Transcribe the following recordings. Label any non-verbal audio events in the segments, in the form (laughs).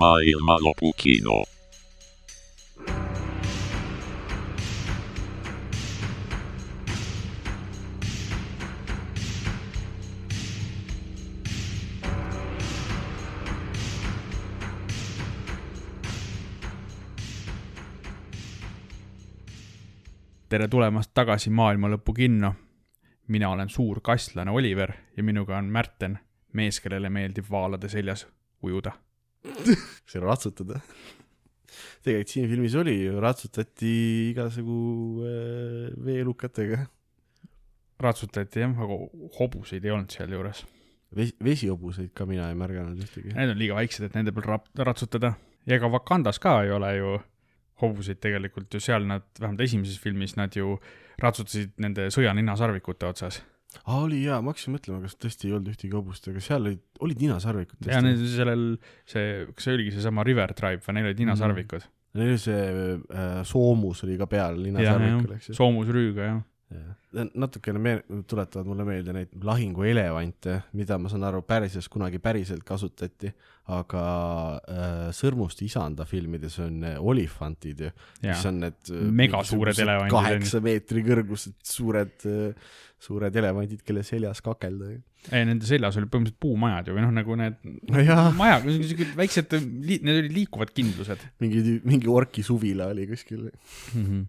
Maailmanlopu kino. tere tulemast tagasi Maailma Lõpu kinno. mina olen suur kastlane Oliver ja minuga on Märten, mees, kellele meeldib vaalade seljas ujuda. (laughs) see ratsutada. tegelikult siin filmis oli ratsutati igasugu äh, veelukatega. ratsutati jah, aga hobuseid ei olnud sealjuures. vesi, vesihobuseid ka mina ei märganud ühtegi. Need on liiga väiksed, et nende peal rap-, ratsutada. ja ega Wakandas ka ei ole ju hobuseid tegelikult ju seal nad, vähemalt esimeses filmis nad ju ratsutasid nende sõjaninasarvikute otsas. aa, oli jaa, ma hakkasin mõtlema, kas tõesti ei olnud ühtegi hobust, aga seal olid, olid ninasarvikud ja need sellel, see, kas see oligi seesama River Tribe või neil olid ninasarvikud mm.? Neil oli see äh, soomus oli ka peal ninasarvikul, eks ju. soomusrüüga jah. Natukene meel-, tuletavad mulle meelde neid lahinguelevante, mida ma saan aru, päriselt kunagi päriselt kasutati, aga äh, Sõrmuste isanda filmides on äh, olifantid ju, mis on need äh, Megasuured elevandid, kaheksa meetri kõrgused suured, suured elevandid, kelle seljas kakelda. ei, nende seljas olid põhimõtteliselt puumajad ju või noh, nagu need nojah, maja, siuksed väiksed, need olid liikuvad kindlused mingi, mingi orki suvila oli kuskil. mm. -hmm.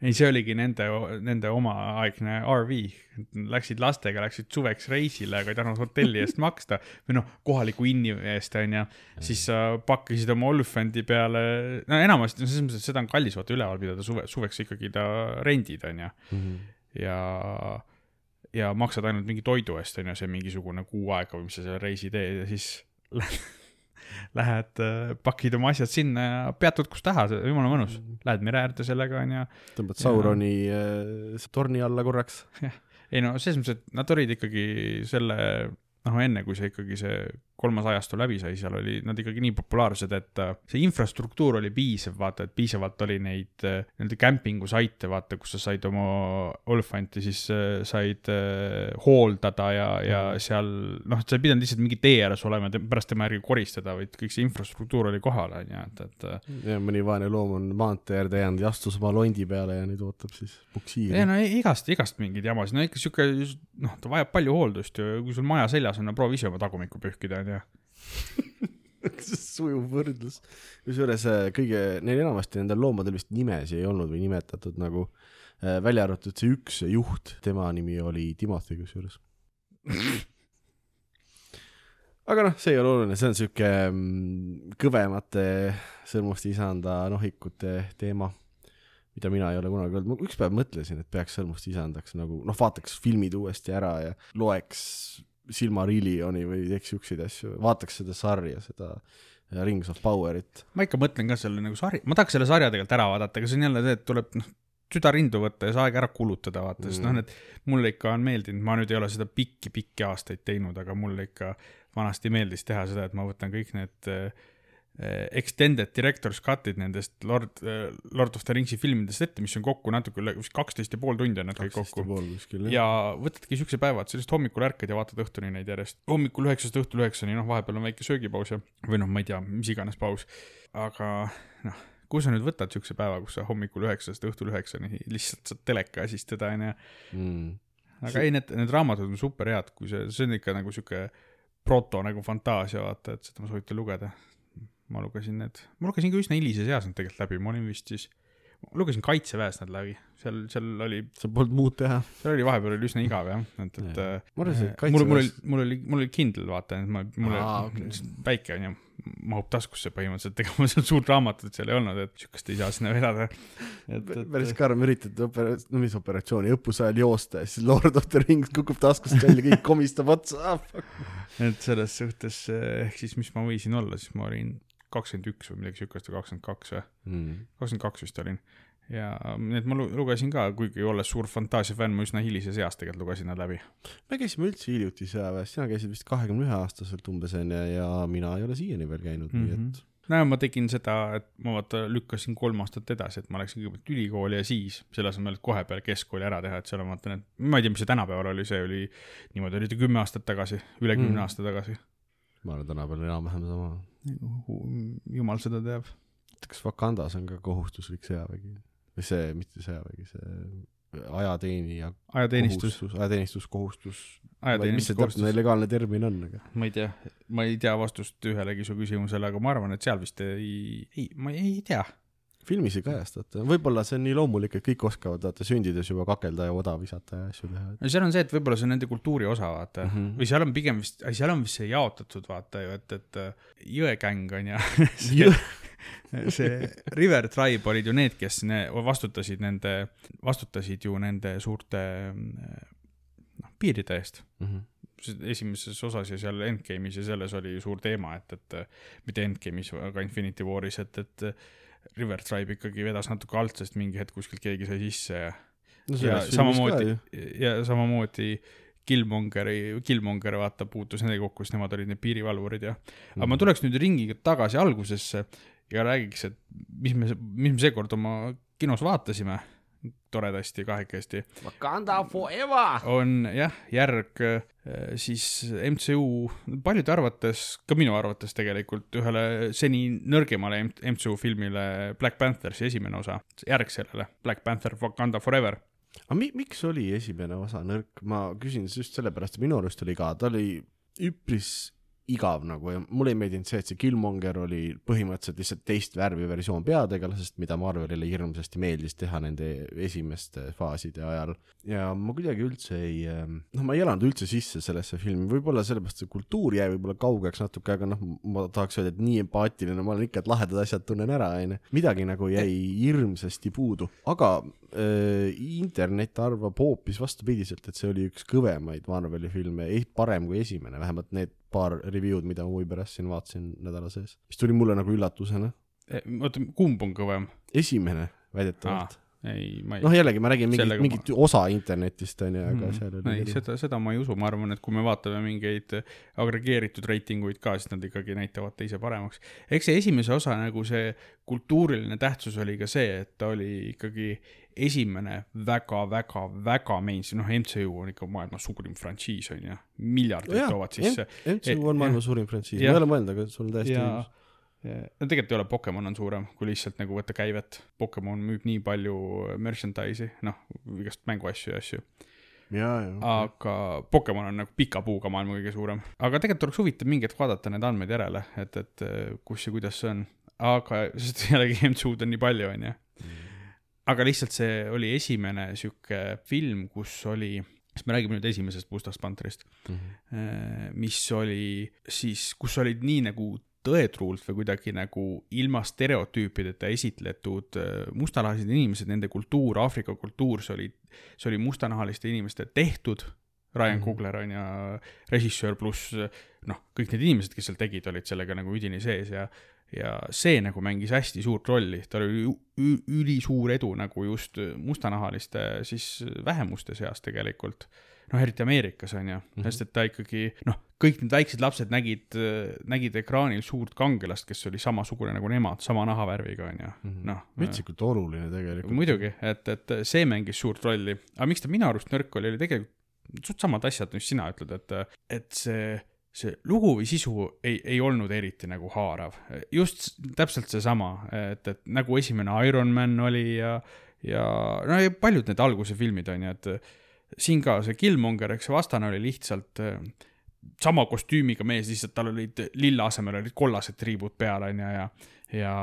ei, see oligi nende, nende omaaegne RV, läksid lastega, läksid suveks reisile, aga ei tahtnud hotelli eest (laughs) maksta. Või noh, kohaliku inni eest onju, siis sa pakkisid oma Olufandi peale, no enamasti, selles mõttes, et seda on kallis vaata üleval pidada suve, suveks ikkagi ta rendid onju ja, ja maksad ainult mingi toidu eest onju, see mingisugune kuu aega või mis sa selle reisi teed ja siis lähed, lähed, pakid oma asjad sinna ja peatud kus tahad, jumala mõnus. Lähed mere äärde sellega onju. tõmbad Sauroni äh, torni alla korraks. (laughs) ei no selles mõttes, et nad olid ikkagi selle, noh enne kui see ikkagi see kolmas ajastu läbi sai, seal oli nad ikkagi nii populaarsed, et äh, see infrastruktuur oli piisav, vaata, et piisavalt oli neid äh, nii-öelda kämpingusaite, vaata, kus sa said oma Olifanti siis äh, said hooldada ja, ja seal noh, sa ei pidanud lihtsalt mingi tee ääres olema ja pärast tema järgi koristada, vaid kõik see infrastruktuur oli kohal, onju, et, et äh, ja mõni vaene loom on maantee äärde jäänud ja astus oma londi peale ja nüüd ootab siis puksiiri ei. no igast, igast mingeid jamasid, no ikka sihuke, noh, ta vajab palju hooldust ju, kui sul maja seljas on, no proovi ise oma tagumikku pühkida, onju. sujuv võrdlus. kusjuures äh, kõige, neil enamasti nendel loomadel vist nimesi ei olnud või nimetatud nagu, välja arvatud see üks juht, tema nimi oli Timothy kusjuures. aga noh, see ei ole oluline, see on sihuke mm, kõvemate sõrmuste isanda nohikute teema, mida mina ei ole kunagi olnud, ma üks päev mõtlesin, et peaks sõrmuste isandaks nagu noh, vaataks filmid uuesti ära ja loeks Silmarillioni või teeks siukseid asju, vaataks seda sarja, seda Rings of Powerit. ma ikka mõtlen ka selle nagu sari, ma tahaks selle sarja tegelikult ära vaadata, aga see on jälle see, et tuleb noh, süda rindu võtta ja see aeg ära kulutada, vaata mm., sest noh, need mulle ikka on meeldinud, ma nüüd ei ole seda pikki-pikki aastaid teinud, aga mulle ikka vanasti meeldis teha seda, et ma võtan kõik need äh, extended director's cut'id nendest Lord äh,, Lord of the Ringsi filmidest ette, mis on kokku natuke üle, vist kaksteist ja pool tundi on need kõik kokku. ja võtadki siukse päeva, et sellest hommikul ärkad ja vaatad õhtuni neid järjest. hommikul üheksast õhtul üheksani, noh, vahepeal on väike söögipaus ja, või noh, ma ei tea, mis iganes paus. aga noh, kus sa nüüd võtad siukse päeva, kus sa hommikul üheksast õhtul üheksani lihtsalt saad teleka ees istuda, onju. mm.. aga ei, need, need raamatud on super head, kui see, see on ikka nagu siuke proto nagu fantaasia, vaata, et seda ma soovitan lugeda. Ma lugesin need, ma lugesin ka üsna hilises eas nad tegelikult läbi, ma olin vist siis, lugesin Kaitseväes nad läbi, seal, seal oli sa polnud muud teha. seal oli vahepeal oli üsna igav jah, et, et ma arvasin, et mul, mul oli kaitseväes,, mul oli, mul oli Kindle vaata, et ma, mul Aa, oli okei. väike onju, mahub taskusse põhimõtteliselt, ega mul seal suurt raamatut seal ei olnud, et siukest ei saa sinna vedada. et, päris et karm üritad opera-, no mis operatsiooni, õppuse ajal joosta ja siis Lord of the Rings kukub taskust välja, kõik (laughs) komistab otsa ah,. et selles suhtes eh, ehk siis, mis ma võisin olla, siis ma olin kakskümmend üks või midagi siukest või kakskümmend kaks või, Mm. kakskümmend kaks vist olin. ja need ma lu- lugesin ka, kuigi olles suur fantaasiafänn, ma üsna hilises eas tegelikult lugesin nad läbi. me käisime üldse hiljuti sõjaväes, sina käisid vist kahekümne ühe aastaselt umbes onju ja mina ei ole siiani veel käinud mm, -hmm. nii et no ma tegin seda, et ma vaata lükkasin kolm aastat edasi, et ma läksin kõigepealt ülikooli ja siis selle asemel, et kohe peale keskkooli ära teha, et seal on vaata need, ma ei tea, mis see tänapäeval oli, see oli niimoodi oli ta kümme aastat tagasi, üle kümne mm. aasta tagasi. Ma arvan, tänapäeval enam-vähem sama. jumal seda teab. kas Wakandas on ka kohustuslik sõjavägi või see, mitte sõjavägi, see ajateenija ajateenistus, kohustus, ajateenistuskohustus, mis see täpne legaalne termin on, aga ma ei tea, ma ei tea vastust ühelegi su küsimusele, aga ma arvan, et seal vist ei, ei, ma ei tea. Filmis ei kajastata, võib-olla see on nii loomulik, et kõik oskavad vaata sündides juba kakelda ja oda visata ja asju teha. no seal on see, et võib-olla see on nende kultuuri osa, vaata mm. -hmm. või seal on pigem vist, seal on vist see jaotatud, vaata ju, et, et äh, jõegäng on ja (laughs) see, (laughs) see River Tribe olid ju need, kes ne, vastutasid nende, vastutasid ju nende suurte noh, piiride eest. Mhm. esimeses osas ja seal Endgame'is ja selles oli ju suur teema, et, et mitte Endgame'is, aga Infinity War'is, et, et River Tribe ikkagi vedas natuke alt, sest mingi hetk kuskilt keegi sai sisse ja no ja samamoodi ja samamoodi Killmongeri, Killmonger vaata puutus nendega kokku, sest nemad olid need piirivalvurid ja aga Mhm. ma tuleks nüüd ringiga tagasi algusesse ja räägiks, et mis me, mis me seekord oma kinos vaatasime toredasti kahekesti, Wakanda forever. on jah, järg äh, siis MCU paljude arvates, ka minu arvates tegelikult ühele seni nõrgemale MCU filmile Black Panthersi esimene osa, järg sellele Black Panther Wakanda Forever. aga mi-, miks oli esimene osa nõrk, ma küsin just sellepärast, et minu arust oli ka, ta oli üpris igav nagu ja mulle ei meeldinud see, et see Killmonger oli põhimõtteliselt lihtsalt teist värvi versioon peategelasest, mida Marvelile hirmsasti meeldis teha nende esimeste faaside ajal. ja ma kuidagi üldse ei, noh, ma ei elanud üldse sisse sellesse filmi, võib-olla sellepärast see kultuur jäi võib-olla kaugeks natuke, aga noh, ma tahaks öelda, et nii empaatiline ma olen ikka, et lahedad asjad tunnen ära, onju. midagi nagu jäi hirmsasti puudu, aga internet arvab hoopis vastupidiselt, et see oli üks kõvemaid Marveli filme, parem kui esimene, vähemalt need paar review'd, mida ma huvi pärast siin vaatasin nädala sees, mis tuli mulle nagu üllatusena. oota, kumb on kõvem? esimene väidetavalt. ei, ma ei noh, jällegi ma räägin mingit, Sellega ma- mingit osa internetist onju, aga Mm, seal oli ei, seda, seda ma ei usu, ma arvan, et kui me vaatame mingeid agregeeritud reitinguid ka, siis nad ikkagi näitavad teise paremaks. eks see esimese osa nagu see kultuuriline tähtsus oli ka see, et ta oli ikkagi esimene väga-väga-väga mainstream, noh, MCU on ikka maailma suurim frantsiis on ju, miljardid toovad sisse. MCU on maailma suurim frantsiis, ma ei ole mõelnud, aga sul on täiesti õigus., no tegelikult ei ole, Pokemon on suurem, kui lihtsalt nagu võtta käivet. Pokemon müüb nii palju merchandise'i, noh, igast mänguasju ja asju. aga Pokemon on nagu pika puuga maailma kõige suurem. aga tegelikult oleks huvitav mingi hetk vaadata need andmed järele, et, et eh, kus ja kuidas see on. aga, sest jällegi MCU-d on nii palju, onju. aga lihtsalt see oli esimene sihuke film, kus oli, siis me räägime nüüd esimesest Mustast Panterist, Mhm. mis oli siis, kus olid nii nagu tõetruult või kuidagi nagu ilma stereotüüpideta esitletud äh, mustanahalised inimesed, nende kultuur, Aafrika kultuur, see oli, see oli mustanahaliste inimeste tehtud. Ryan Mhm. Coogler on ja režissöör pluss noh, kõik need inimesed, kes seal tegid, olid sellega nagu üdini sees ja ja see nagu mängis hästi suurt rolli, ta oli ülisuur edu nagu just mustanahaliste siis vähemuste seas tegelikult. noh, eriti Ameerikas on ju mm, Mhm. -hmm. sest et ta ikkagi noh, kõik need väiksed lapsed nägid, nägid ekraanil suurt kangelast, kes oli samasugune nagu nemad, sama nahavärviga on ju, noh. metsikult oluline tegelikult. muidugi, et, et see mängis suurt rolli, aga miks ta minu arust nõrk oli, oli tegelikult suht samad asjad, mis sina ütled, et, et see, see lugu või sisu ei, ei olnud eriti nagu haarav. just täpselt seesama, et, et nagu esimene Iron Man oli ja, ja no ja paljud need alguse filmid on ju, et siin ka see Killmonger, eks see vastane oli lihtsalt äh, sama kostüümiga mees, lihtsalt tal olid lilla asemel olid kollased triibud peal, onju, ja, ja,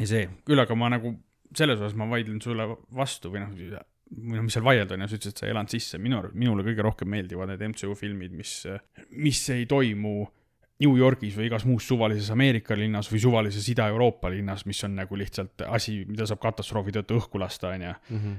ja see, küll aga ma nagu selles osas ma vaidlen sulle vastu või noh, või noh, mis seal vaielda on ja sa ütlesid, et sa ei elanud sisse, minu, minule kõige rohkem meeldivad need MCU filmid, mis, mis ei toimu New Yorgis või igas muus suvalises Ameerika linnas või suvalises Ida-Euroopa linnas, mis on nagu lihtsalt asi, mida saab katastroofi tõttu õhku lasta, onju. Mhm.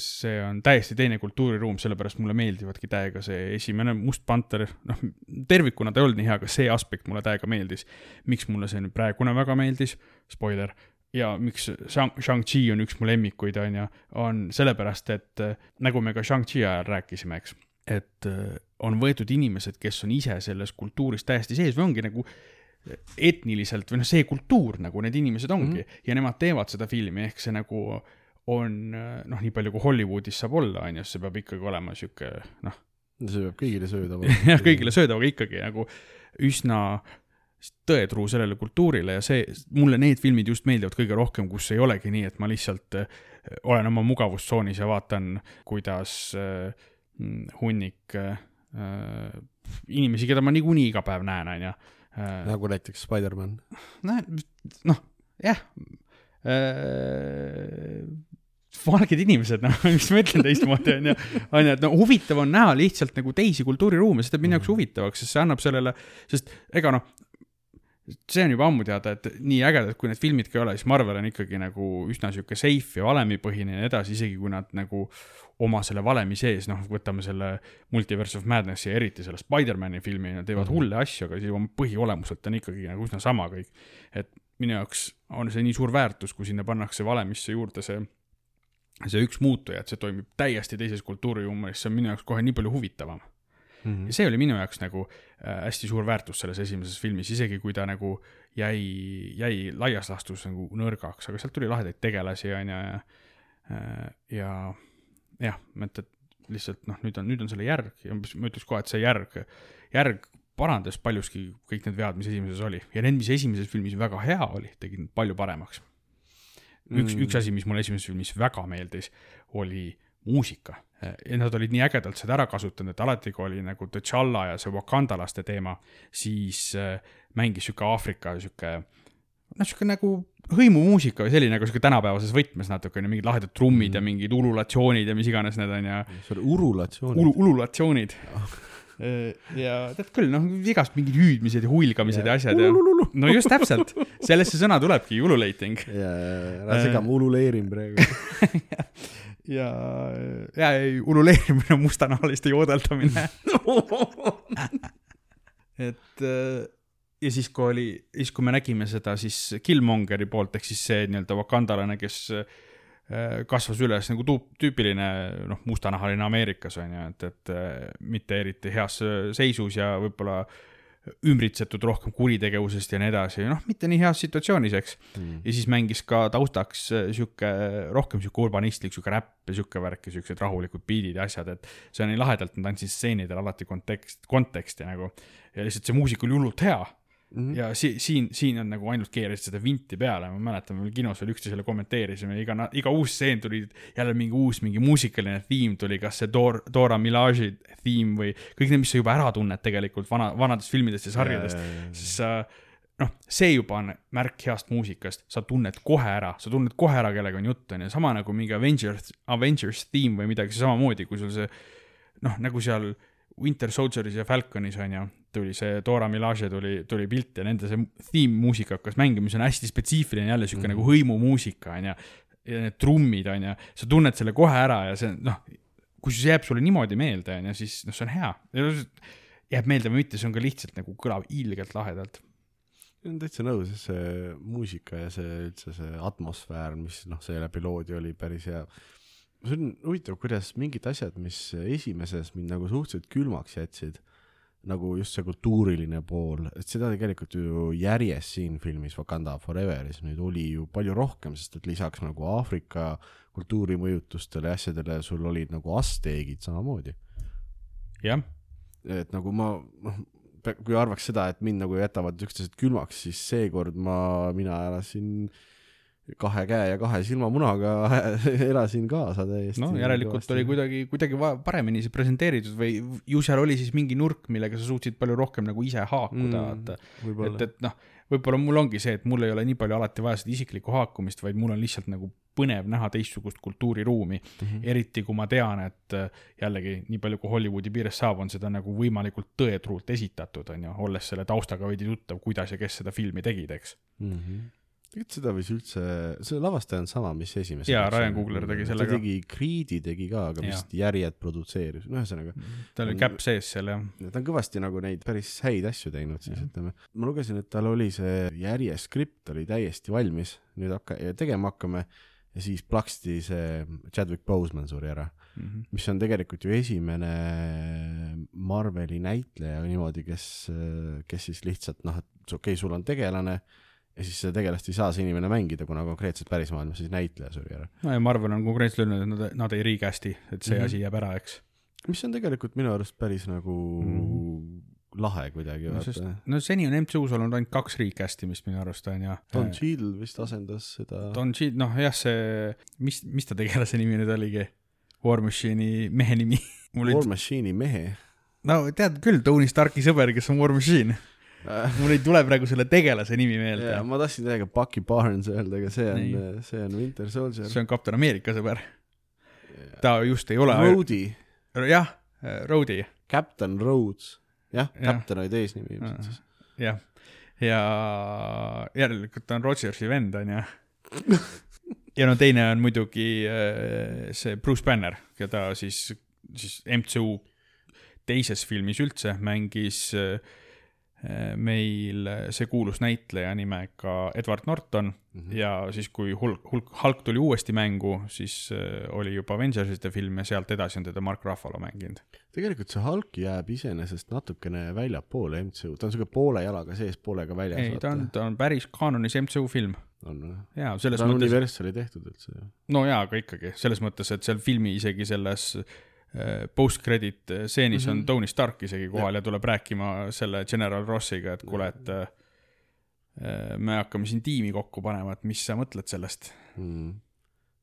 see on täiesti teine kultuuriruum, sellepärast mulle meeldivadki täiega see esimene Must Panter, noh, tervikuna ta ei olnud nii hea, aga see aspekt mulle täiega meeldis. miks mulle see nüüd praegune väga meeldis, spoiler, ja miks Shang-, Shang-Chi on üks mu lemmikuid, on ju, on sellepärast, et äh, nagu me ka Shang-Chi ajal rääkisime, eks, et äh, on võetud inimesed, kes on ise selles kultuuris täiesti sees või ongi nagu etniliselt või noh, see kultuur nagu need inimesed ongi mm -hmm. ja nemad teevad seda filmi, ehk see nagu on noh, nii palju kui Hollywoodis saab olla, on ju, see peab ikkagi olema sihuke noh, see peab kõigile söödav (laughs) jah, kõigile söödav, aga ikkagi nagu üsna tõetruu sellele kultuurile ja see, mulle need filmid just meeldivad kõige rohkem, kus ei olegi nii, et ma lihtsalt äh, olen oma mugavustsoonis ja vaatan, kuidas äh, hunnik äh, inimesi, keda ma niikuinii iga päev näen, onju. nagu näiteks Spider-man. noh, jah valged inimesed, noh, (laughs) mis ma ütlen teistmoodi, onju. onju, et no huvitav on näha lihtsalt nagu teisi kultuuriruume, see teeb minu jaoks huvitavaks, sest see annab sellele, sest ega noh, see on juba ammu teada, et nii ägedad, kui need filmid ka ei ole, siis Marvel on ikkagi nagu üsna sihuke safe ja valemipõhine ja nii edasi, isegi kui nad nagu oma selle valemi sees, noh, võtame selle Multiverse of Madnessi ja eriti selle Spider-man'i filmi, nad teevad hulle asju, aga siis oma põhiolemuselt on ikkagi nagu üsna sama kõik. et minu jaoks on see nii suur väärtus, kui sinna pannakse valemisse juurde see see üks muutuja, et see toimib täiesti teises kultuuriruumis, see on minu jaoks kohe nii palju huvitavam mm. -hmm. ja see oli minu jaoks nagu äh, hästi suur väärtus selles esimeses filmis, isegi kui ta nagu jäi, jäi laias laastus nagu nõrgaks, aga sealt tuli lahedaid tegelasi, on ju, ja äh, ja jah, et, et lihtsalt noh, nüüd on, nüüd on selle järg ja ma ütleks kohe, et see järg, järg parandas paljuski kõik need vead, mis esimeses oli ja need, mis esimeses filmis väga hea oli, tegid palju paremaks üks mm., üks asi, mis mulle esimeses filmis väga meeldis, oli muusika. ja nad olid nii ägedalt seda ära kasutanud, et alati, kui oli nagu T'Challa ja see wakandalaste teema, siis äh, mängis sihuke Aafrika sihuke, noh, sihuke nagu hõimumuusika või selline nagu sihuke tänapäevases võtmes natukene, mingid lahedad trummid mm. ja mingid ululatsioonid ja mis iganes need on ja. see oli urulatsioonid Ulu,? ululatsioonid ja tead küll, noh, igast mingid hüüdmised ja huilgamised ja, ja asjad ja. no just täpselt, sellest see sõna tulebki, ululating. ja, ja, ära sega, ma ululeerin praegu (laughs) ja, ja ei, ululeerimine on mustanahaliste joodeldamine (laughs) et ja siis, kui oli, siis kui me nägime seda siis Killmongeri poolt ehk siis see nii-öelda wakandalane, kes Äh, kasvas üles nagu tuup, tüüpiline noh, mustanahaline Ameerikas on ju, et, et äh, mitte eriti heas seisus ja võib-olla ümbritsetud rohkem kuritegevusest ja nii edasi, noh, mitte nii heas situatsioonis, eks. Mm.. ja siis mängis ka taustaks äh, sihuke, rohkem sihuke urbanistlik, sihuke räpp ja sihuke värk ja siuksed rahulikud beat'id ja asjad, et see on nii lahedalt, nad andsid stseenidele alati kontekst, konteksti nagu. ja lihtsalt see muusika oli hullult hea Mm -hmm. ja si-, siin, siin on nagu ainult keerasid seda vinti peale, ma mäletan, me kinos veel üksteisele kommenteerisime, iga, iga uus stseen tuli jälle mingi uus, mingi muusikaline theme tuli, kas see Dor-, Dora Milaje'i theme või kõik need, mis sa juba ära tunned tegelikult vana, vanadest filmidest ja sarjadest, siis sa noh, see juba on märk heast muusikast, sa tunned kohe ära, sa tunned kohe ära, kellega on jutt, on ju, sama nagu mingi Avengers, Avengers theme või midagi samamoodi, kui sul see noh, nagu seal Winter Soldieris ja Falconis on ju, tuli see Dora Milaje tuli, tuli pilt ja nende see theme muusika hakkas mängima, mis on hästi spetsiifiline, jälle sihuke mm -hmm. nagu hõimumuusika on ju. ja need trummid on ju, sa tunned selle kohe ära ja see noh, kui see jääb sulle niimoodi meelde on ju, siis noh, see on hea. jääb meelde või mitte, see on ka lihtsalt nagu kõlab ilgelt lahedalt olen täitsa nõus, see muusika ja see üldse see atmosfäär, mis noh, seeläbi loodi, oli päris hea see on huvitav, kuidas mingid asjad, mis esimeses mind nagu suhteliselt külmaks jätsid, nagu just see kultuuriline pool, et seda tegelikult ju järjest siin filmis Wakanda Foreveris nüüd oli ju palju rohkem, sest et lisaks nagu Aafrika kultuurimõjutustele ja asjadele sul olid nagu asteegid samamoodi. jah. et nagu ma, noh, kui arvaks seda, et mind nagu jätavad üksteised külmaks, siis seekord ma, mina elasin äh, kahe käe ja kahe silmamunaga (laughs) elasin kaasa täiesti. no järelikult kõvasti. oli kuidagi, kuidagi paremini see presenteeritud või ju seal oli siis mingi nurk, millega sa suutsid palju rohkem nagu ise haakuda mm,, vaata. et, et noh, võib-olla mul ongi see, et mul ei ole nii palju alati vaja seda isiklikku haakumist, vaid mul on lihtsalt nagu põnev näha teistsugust kultuuriruumi mm. -hmm. eriti kui ma tean, et äh, jällegi nii palju, kui Hollywoodi piires saab, on seda nagu võimalikult tõetruult esitatud, on ju, olles selle taustaga veidi tuttav, kuidas ja kes seda filmi tegid, eks mm. -hmm tegelikult seda võis üldse, see lavastaja on sama, mis esimese. jaa, Ryan Coogler tegi selle ka. ta tegi Creed'i tegi ka, aga vist Järjed produtseeris, no ühesõnaga. tal oli käpp sees seal jah. ta on kõvasti nagu neid päris häid asju teinud siis ütleme. ma lugesin, et tal oli see Järje skript oli täiesti valmis, nüüd hakka-, tegema hakkame ja siis plaksti see Chadwick Boseman suri ära mm, -hmm. mis on tegelikult ju esimene Marveli näitleja niimoodi, kes, kes siis lihtsalt noh, et okei okay,, sul on tegelane ja siis seda tegelast ei saa see inimene mängida, kuna konkreetselt pärismaailmas siis näitleja suri ära. no ja Marvel on konkreetselt öelnud, et nad, nad ei recast'i, et see mm -hmm. asi jääb ära, eks. mis on tegelikult minu arust päris nagu mm -hmm. lahe kuidagi no, no seni on MCU-s olnud ainult kaks recast imist minu arust onju. Don Cheadle vist asendas seda. Don Cheadle, noh jah, see, mis, mis ta tegelase nimi nüüd oligi? War Machine'i mehe nimi. (laughs) War ei, Machine'i mehe. no tead küll, Tony Starki sõber, kes on War Machine. (laughs) mul ei tule praegu selle tegelase nimi meelde ja. ma tahtsin täiega Bucky Barnes öelda, aga see on, see on Winter Soldier. see on Kapten Ameerika sõber. ta just ei ole, Rhodey, jah, Rhodey, Captain Rhodes. jah, Jah. Captain oli teisnimi ilmselt siis. jah. ja järelikult ta on Rogersi vend, onju. ja no teine on muidugi äh, see Bruce Banner, keda siis, siis MCU teises filmis üldse mängis äh, meil see kuulus näitleja nimega Edward Norton Mhm. ja siis, kui Hulk, Hulk, Hulk tuli uuesti mängu, siis äh, oli juba Avengersite film ja sealt edasi on teda Mark Ruffalo mänginud. tegelikult see Hulk jääb iseenesest natukene väljapoole MCU, ta on siuke poole jalaga sees, poolega väljas. ei, ta on, ta on päris kaanonis MCU film on või? jaa, selles ta on mõttes, Universali tehtud üldse ju. no jaa, aga ikkagi selles mõttes, et seal filmi isegi selles äh, post-credit stseenis mm -hmm. Mhm. on Tony Stark isegi kohal ja. ja tuleb rääkima selle General Rossiga, et kuule, et äh, me hakkame siin tiimi kokku panema, et mis sa mõtled sellest. mm..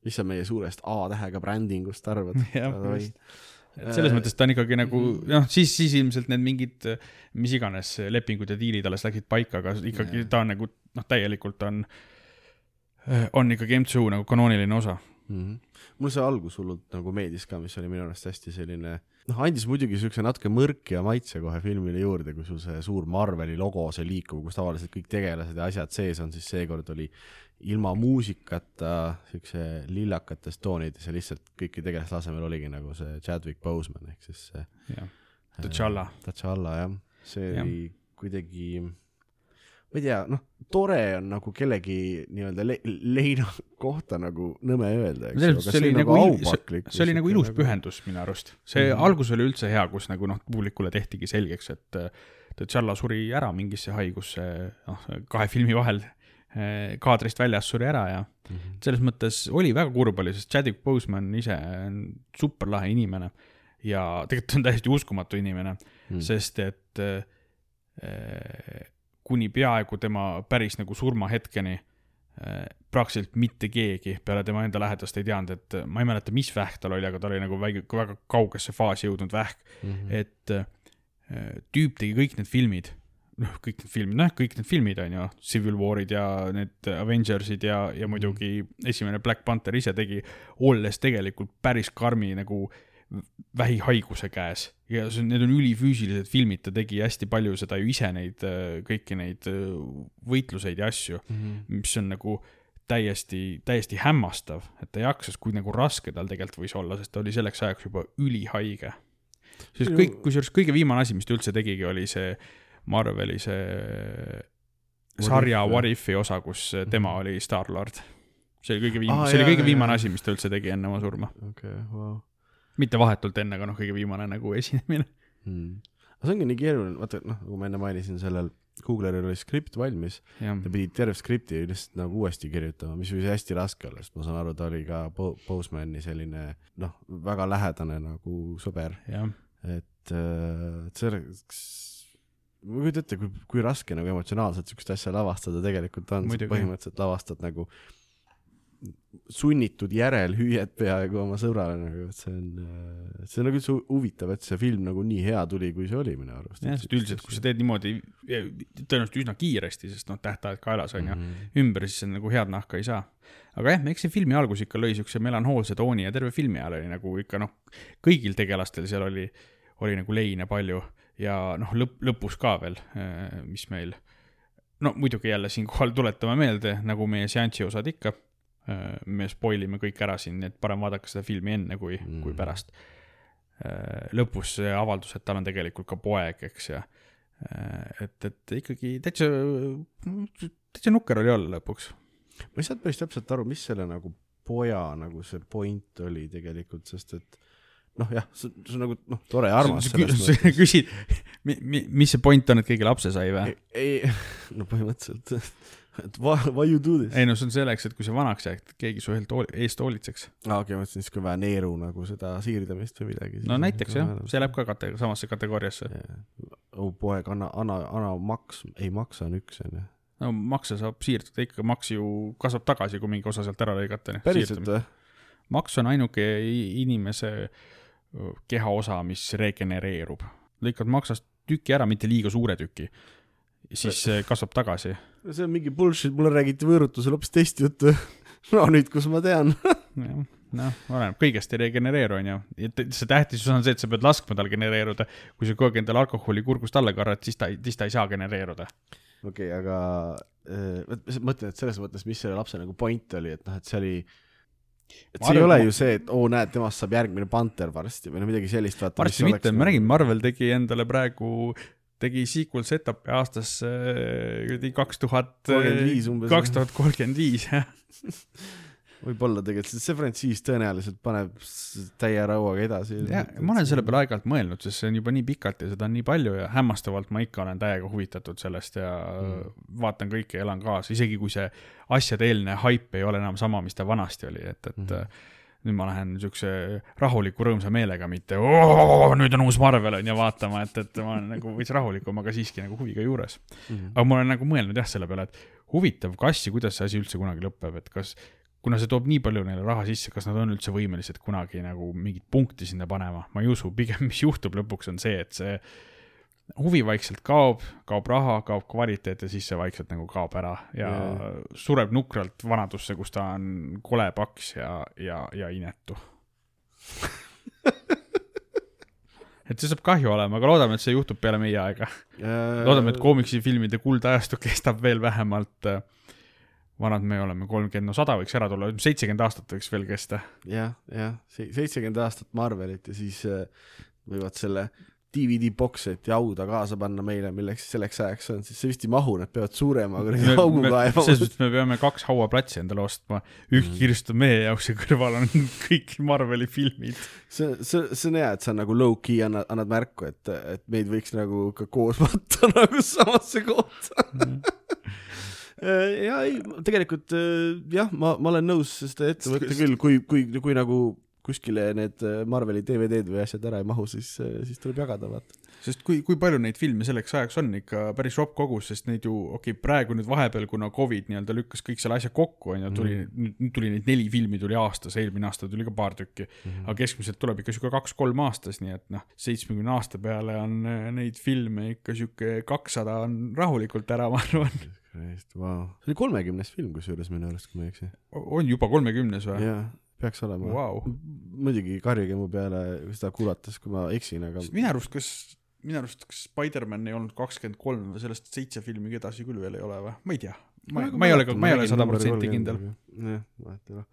mis sa meie suurest A-tähega brändingust arvad? (laughs) et selles mõttes ta on ikkagi nagu noh, siis, siis ilmselt need mingid mis iganes lepingud ja diilid alles läksid paika, aga ikkagi Jah. ta on nagu noh, täielikult on, on ikkagi MCU nagu kanooniline osa. mm. -hmm. mulle see algus hullult nagu meeldis ka, mis oli minu arust hästi selline, noh, andis muidugi siukse natuke mõrkia maitse kohe filmile juurde, kui sul see suur Marveli logo, see liikuv, kus tavaliselt kõik tegelased ja asjad sees on, siis seekord oli ilma muusikata siukse lillakates toonides ja lihtsalt kõiki tegelaste asemel oligi nagu see Chadwick Boseman ehk siis see T'Challa. T'Challa jah, see Jah. oli kuidagi, ma ei tea, noh, tore on nagu kellegi nii-öelda le leina (laughs) kohta nagu nõme öelda, eks ju, aga see oli oli nagu aupaklik. see oli nagu ilus. pühendus minu arust. see mm. -hmm. algus oli üldse hea, kus nagu noh, publikule tehtigi selgeks, et T'Challa suri ära mingisse haigusse, noh, kahe filmi vahel äh, kaadrist väljas suri ära ja Mhm. selles mõttes oli väga kurb oli, sest Chadwick Boseman ise on super lahe inimene ja tegelikult on täiesti uskumatu inimene mm., sest et äh, kuni peaaegu tema päris nagu surmahetkeni äh, praktiliselt mitte keegi peale tema enda lähedast ei teadnud, et ma ei mäleta, mis vähk tal oli, aga ta oli nagu väike, väga kaugesse faasi jõudnud vähk, Mhm. et äh, tüüp tegi kõik need filmid, noh, kõik need filmid, noh, kõik need filmid on ju, Civil War'id ja need Avengersid ja, ja muidugi esimene Black Panther ise tegi, olles tegelikult päris karmi nagu vähihaiguse käes ja see on, need on ülifüüsilised filmid, ta tegi hästi palju seda ju ise neid kõiki neid äh, võitluseid ja asju, Mhm. mis on nagu täiesti, täiesti hämmastav, et ta jaksas, kui nagu raske tal tegelikult võis olla, sest ta oli selleks ajaks juba ülihaige. sest kõik, kusjuures kõige viimane asi, mis ta üldse tegigi, oli see Marveli see sarja If, jah. What If'i osa, kus tema Mhm. oli Star-Lord. see oli kõige viimane ah,, see oli jaa, kõige jaa, viimane jaa. asi, mis ta üldse tegi enne oma surma. okei, vau. Mitte vahetult enne, aga noh, kõige viimane nagu esinemine. Hmm. aga see ongi nii keeruline, vaata noh, nagu ma enne mainisin, sellel Googleril oli skript valmis, ta pidi terve skripti lihtsalt nagu uuesti kirjutama, mis võis hästi raske olla, sest ma saan aru, ta oli ka Bosemani selline noh, väga lähedane nagu sõber, et äh, et selleks, ma ei kujuta ette, kui, kui raske nagu emotsionaalselt siukest asja lavastada tegelikult on, põhimõtteliselt lavastad nagu sunnitud järelhüüet peaaegu oma sõbrale nagu, et see on, see on nagu üldse hu- huvitav, et see film nagu nii hea tuli, kui see oli minu arust. jah, sest üldiselt, kui sa teed niimoodi tõenäoliselt üsna kiiresti, sest noh, tähtajad kaelas on ju, Mhm. ümber, siis nagu head nahka ei saa. aga jah, eks see filmi algus ikka lõi siukse melanhoolse tooni ja terve filmi ajal oli nagu ikka noh, kõigil tegelastel seal oli, oli nagu leine palju ja noh, lõpp, lõpus ka veel, mis meil, no muidugi jälle siinkohal tuletame meelde, nagu meie seansi osad ikka, me spoil ime kõik ära siin, nii et parem vaadake seda filmi enne kui mm., kui pärast. lõpus see avaldus, et tal on tegelikult ka poeg, eks ja et, et ikkagi täitsa, täitsa nukker oli olla lõpuks ma ei saanud päris täpselt aru, mis selle nagu poja nagu see point oli tegelikult, sest et noh, jah, see on nagu noh, tore ja armas Sa- küsid, mis see point on, et keegi lapse sai või? ei, ei, (laughs) no põhimõtteliselt, (laughs) et (laughs) why, why you do this? ei no see on selleks, et kui sa vanaks jääd, keegi su eest hool- eest hoolitseks. aa, okei, ma mõtlesin siis, kui vaja neeru nagu seda siirdamist või midagi. no näiteks jah, see läheb ka kate-, samasse kategooriasse. oh poeg, anna, anna, anna maks, ei maksa on üks onju. no makse saab siirduda ikka, maks ju kasvab tagasi, kui mingi osa sealt ära lõigata. päriselt või? maks on ainuke inimese kehaosa, mis regenereerub. lõikad maksast tüki ära, mitte liiga suure tüki, siis see kasvab tagasi. see on mingi bullshit, mulle räägiti võõrutusel hoopis teist juttu. (laughs) no nüüd, kus ma tean. (laughs) noh, oleneb, kõigest ei regenereeru, onju. see tähtis on see, et sa pead laskma tal genereeruda. kui sa kogu aeg endale alkoholi kurgust alla karad, siis ta, siis ta ei saa genereeruda. okei okay,, aga äh, mõtlen, et selles mõttes, mis selle lapse nagu point oli, et noh, et see oli et see ei arvan, ole ju see, et oo oh, näed, temast saab järgmine panter varsti või no midagi sellist, varsti mitte, ma räägin, Marvel tegi endale praegu, tegi sequel setup'i aastasse kuradi kaks tuhat, 35 umbes. kaks tuhat kolmkümmend viis, jah. (laughs) võib-olla tegelikult, see frantsiis tõenäoliselt paneb täie rauaga edasi. ma olen selle peale aeg-ajalt mõelnud, sest see on juba nii pikalt ja seda on nii palju ja hämmastavalt ma ikka olen täiega huvitatud sellest ja mm. vaatan kõike elan kaasa, isegi kui see asjade eelne haip ei ole enam sama, mis ta vanasti oli, et, et mm. Nüüd ma lähen niisuguse rahuliku rõõmsa meelega, mitte nüüd on uus Marvel on ju vaatama, et, et ma olen nagu veits rahulikum, aga siiski nagu huviga juures. Mhm. aga ma olen nagu mõelnud jah selle peale, et huvitav, kas ja kuidas see asi üldse kunagi lõpeb, et kas, kuna see toob nii palju neile raha sisse, kas nad on üldse võimelised kunagi nagu mingit punkti sinna panema, ma ei usu, pigem mis juhtub lõpuks on see, et see huvi vaikselt kaob, kaob raha, kaob kvaliteet ja siis see vaikselt nagu kaob ära ja yeah. sureb nukralt vanadusse, kus ta on kole paks ja, ja, ja inetu. (laughs) et see saab kahju olema, aga loodame, et see juhtub peale meie aega. loodame, et koomiksifilmide kuldajastu kestab veel vähemalt äh, vanad me oleme kolmkümmend, no sada võiks ära tulla, seitsekümmend aastat võiks veel kesta. jah, jah, seitsekümmend aastat Marvelit ja siis äh, võivad selle DVD box-seti hauda kaasa panna meile, milleks selleks ajaks on, siis see vist ei mahu, nad peavad suurema kuradi augu kaevama selles. suhtes me peame kaks hauaplatsi endale ostma, üks Mhm. kirjutab meie jaoks ja kõrval on (laughs) kõik Marveli filmid. see, see, see on hea, et sa nagu low-key annad, annad märku, et, et meid võiks nagu ka koos (laughs) võtta nagu samasse kohta. (laughs) ja ei, tegelikult äh, jah, ma, ma olen nõus seda ette võtta küll, kui, kui, kui nagu kuskile need äh, Marveli DVD-d või asjad ära ei mahu, siis, siis tuleb jagada, vaata. sest kui, kui palju neid filme selleks ajaks on ikka päris ropp kogus, sest neid ju, okei okay,, praegu nüüd vahepeal, kuna Covid nii-öelda lükkas kõik selle asja kokku, on ju, tuli mm, nüüd tuli neid neli filmi tuli aastas, eelmine aasta tuli ka paar tükki mm. -hmm. aga keskmiselt tuleb ikka sihuke kaks-kolm aastas, nii et noh, seitsmekümne aasta peale on äh, neid filme ikka sihuke kakssada on rahulikult ära, ma arvan. Wow. see oli kolmekümnes film kusjuures minu arust, kui ma ei eksi. on juba kolmekümnes või? Peaks olema Vau. muidugi karjuge mu peale seda kuulates, kui ma eksin, aga minu arust, kas, minu arust, kas Spider-man ei olnud kakskümmend kolm või sellest seitse filmi edasi küll veel ei ole või? ma ei tea. ma, ma ei ole, ma ei ole sada protsenti kindel.. jah, vahet ei ole.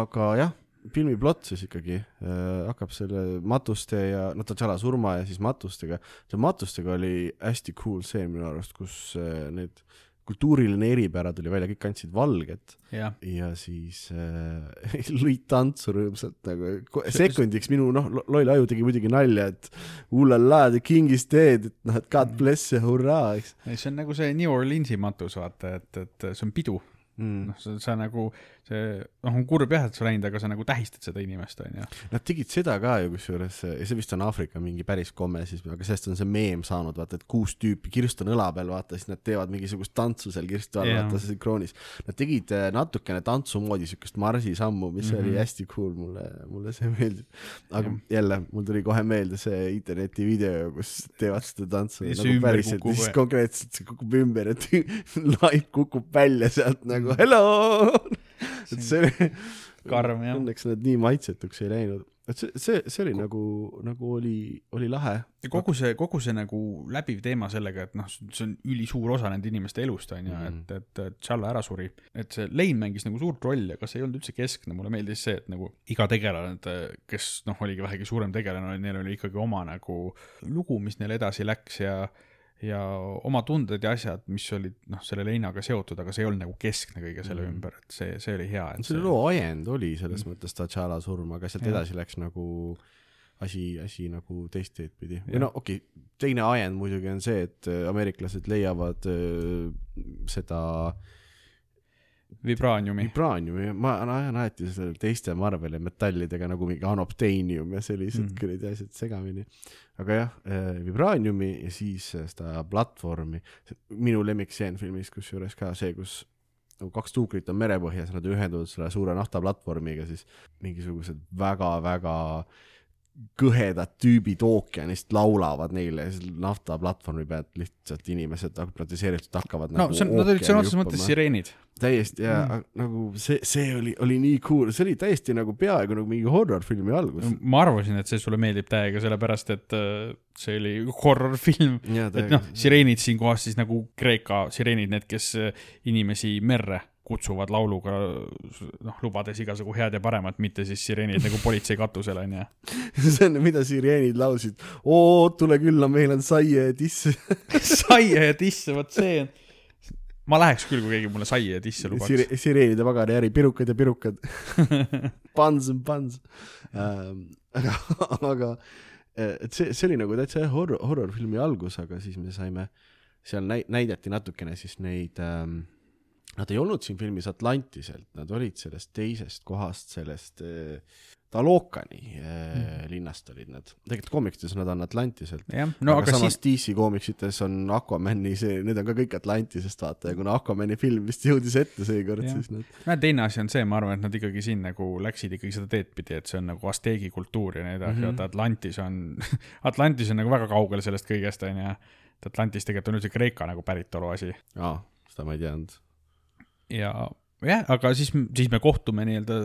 aga jah, filmi plott siis ikkagi äh, hakkab selle matuste ja noh, Tatjana surma ja siis matustega. see matustega oli hästi cool see minu arust, kus äh, need kultuuriline eripära tuli välja, kõik kandsid valget jah, ja siis äh, (laughs) lõid tantsu rõõmsalt nagu sekundiks minu noh, loll aju tegi muidugi nalja, et ulala, the king is dead, et noh, et god bless ja hurraa, eks see on nagu see New Orleansi matus, vaata, et, et see on pidu. mm.. noh, sa, sa nagu, see, noh, on kurb jah, et sa läinud, aga sa nagu tähistad seda inimest, onju. Nad tegid seda ka ju kusjuures, ja see vist on Aafrika mingi päris komme siis, aga sellest on see meem saanud, vaata, et kuus tüüpi, Kirst on õla peal, vaata, siis nad teevad mingisugust tantsu seal Kirstu all vaata sünkroonis. Nad tegid äh, natukene tantsu moodi siukest marsisammu, mis mm -hmm. oli Mhm. hästi cool, mulle, mulle see meeldib. aga yeah. jälle, mul tuli kohe meelde see internetivideo, kus teevad seda tantsu Ja see nagu päriselt, siis konkreetselt see kukub ümber, et (laughs) laip kukub välja sealt nagu hello. (laughs) et see oli Karm, jah. õnneks nad nii maitsetuks ei läinud, et see, see, see oli nagu, nagu oli, oli lahe. ja kogu see, kogu see nagu läbiv teema sellega, et noh, see on ülisuur osa nende inimeste elust, onju, Mhm. et, et, et Tšalla ära suri. et see Lein mängis nagu suurt rolli, aga see ei olnud üldse keskne, mulle meeldis see, et nagu iga tegelane, kes noh, oligi vähegi suurem tegelane, neil oli ikkagi oma nagu lugu, mis neil edasi läks ja ja oma tunded ja asjad, mis olid noh, selle Leinaga seotud, aga see ei olnud nagu keskne kõige selle Mhm. ümber, et see, see oli hea. selle loo ajend oli selles mõttes Tatjana surm, aga sealt edasi läks nagu asi, asi nagu teist teed pidi. või no okei okay,, teine ajend muidugi on see, et ameeriklased leiavad äh, seda vibraaniumi. vibraaniumi, ma ajan alati selle teiste Marveli metallidega nagu mingi anopteenium ja sellised Mm. kuradi asjad segamini. aga jah, vibraaniumi ja siis äh, seda platvormi, minu lemmikstseen filmis kusjuures ka see, kus nagu kaks tuukrit on merepõhjas, nad ühenduvad selle suure naftaplatvormiga, siis mingisugused väga-väga kõhedad tüübid ookeanist laulavad neile naftaplatvormi pealt lihtsalt inimesed hüpnotiseeritult hakkavad no nagu see on, nad olid sõna otseses mõttes sireenid. täiesti ja Mm. nagu see, see oli, oli nii cool, see oli täiesti nagu peaaegu nagu mingi horror-filmi algus. ma arvasin, et see sulle meeldib täiega, sellepärast et äh, see oli horror-film. et noh, sireenid siinkohas siis nagu Kreeka sireenid, need, kes äh, inimesi merre kutsuvad lauluga, noh, lubades igasugu head ja paremat, mitte siis sireenid nagu politsei katusel onju. (laughs) see on, mida sireenid laulsid. oo, tule külla, meil on saie ja tiss. (laughs) saia ja tisse, vot see on. ma läheks küll, kui keegi mulle saia ja tisse lubaks Sire,. sireenide pagariäri, pirukad ja pirukad. (laughs) Pans on pans ähm,. aga, aga eh, et see, see oli nagu täitsa jah, horror, horror-filmi algus, aga siis me saime, seal näi-, näidati natukene siis neid ähm, Nad ei olnud siin filmis Atlantiselt, nad olid sellest teisest kohast, sellest äh, Talokani Mm. linnast olid nad. tegelikult koomiksites nad on Atlantiselt. no, aga, aga samas siis, DC koomiksites on Aquamani see, need on ka kõik Atlantisest vaata ja kuna Aquamani film vist jõudis ette seekord, siis nad no teine asi on see, ma arvan, et nad ikkagi siin nagu läksid ikkagi seda teed pidi, et see on nagu Azteegi kultuur ja nii edasi mm. -hmm. vaata Atlantis on, (laughs) Atlantis on nagu väga kaugel sellest kõigest onju. et Atlantis tegelikult on üldse Kreeka nagu päritolu asi aa, seda ma ei teadnud. Ja jah, aga siis, siis me kohtume nii-öelda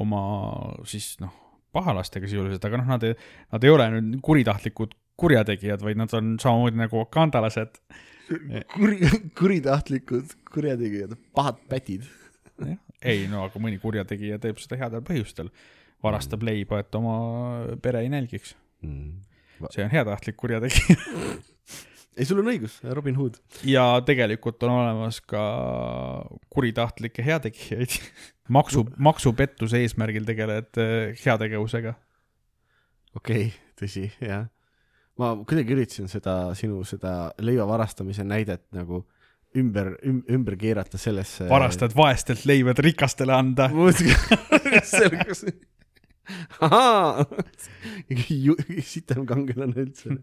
oma siis noh, pahalastega sisuliselt, aga noh, nad nad ei ole nüüd kuritahtlikud kurjategijad, vaid nad on samamoodi nagu vakandalased. kuri, kuritahtlikud kurjategijad, pahad pätid. ei no aga mõni kurjategija teeb seda headel põhjustel, varastab leiba, et oma pere ei nälgiks. see on heatahtlik kurjategija. (laughs) ei, sul on õigus, Robin Hood. ja tegelikult on olemas ka kuritahtlikke heategijaid. (laughs) maksu, maksupettuse eesmärgil tegelejad heategevusega. okei okay,, tõsi, jah. ma kuidagi üritasin seda sinu seda leiva varastamise näidet nagu ümber üm,, ümber keerata sellesse. varastad vaestelt leivad rikastele anda. (laughs) ahaa, (laughs) sitem kangelane üldse.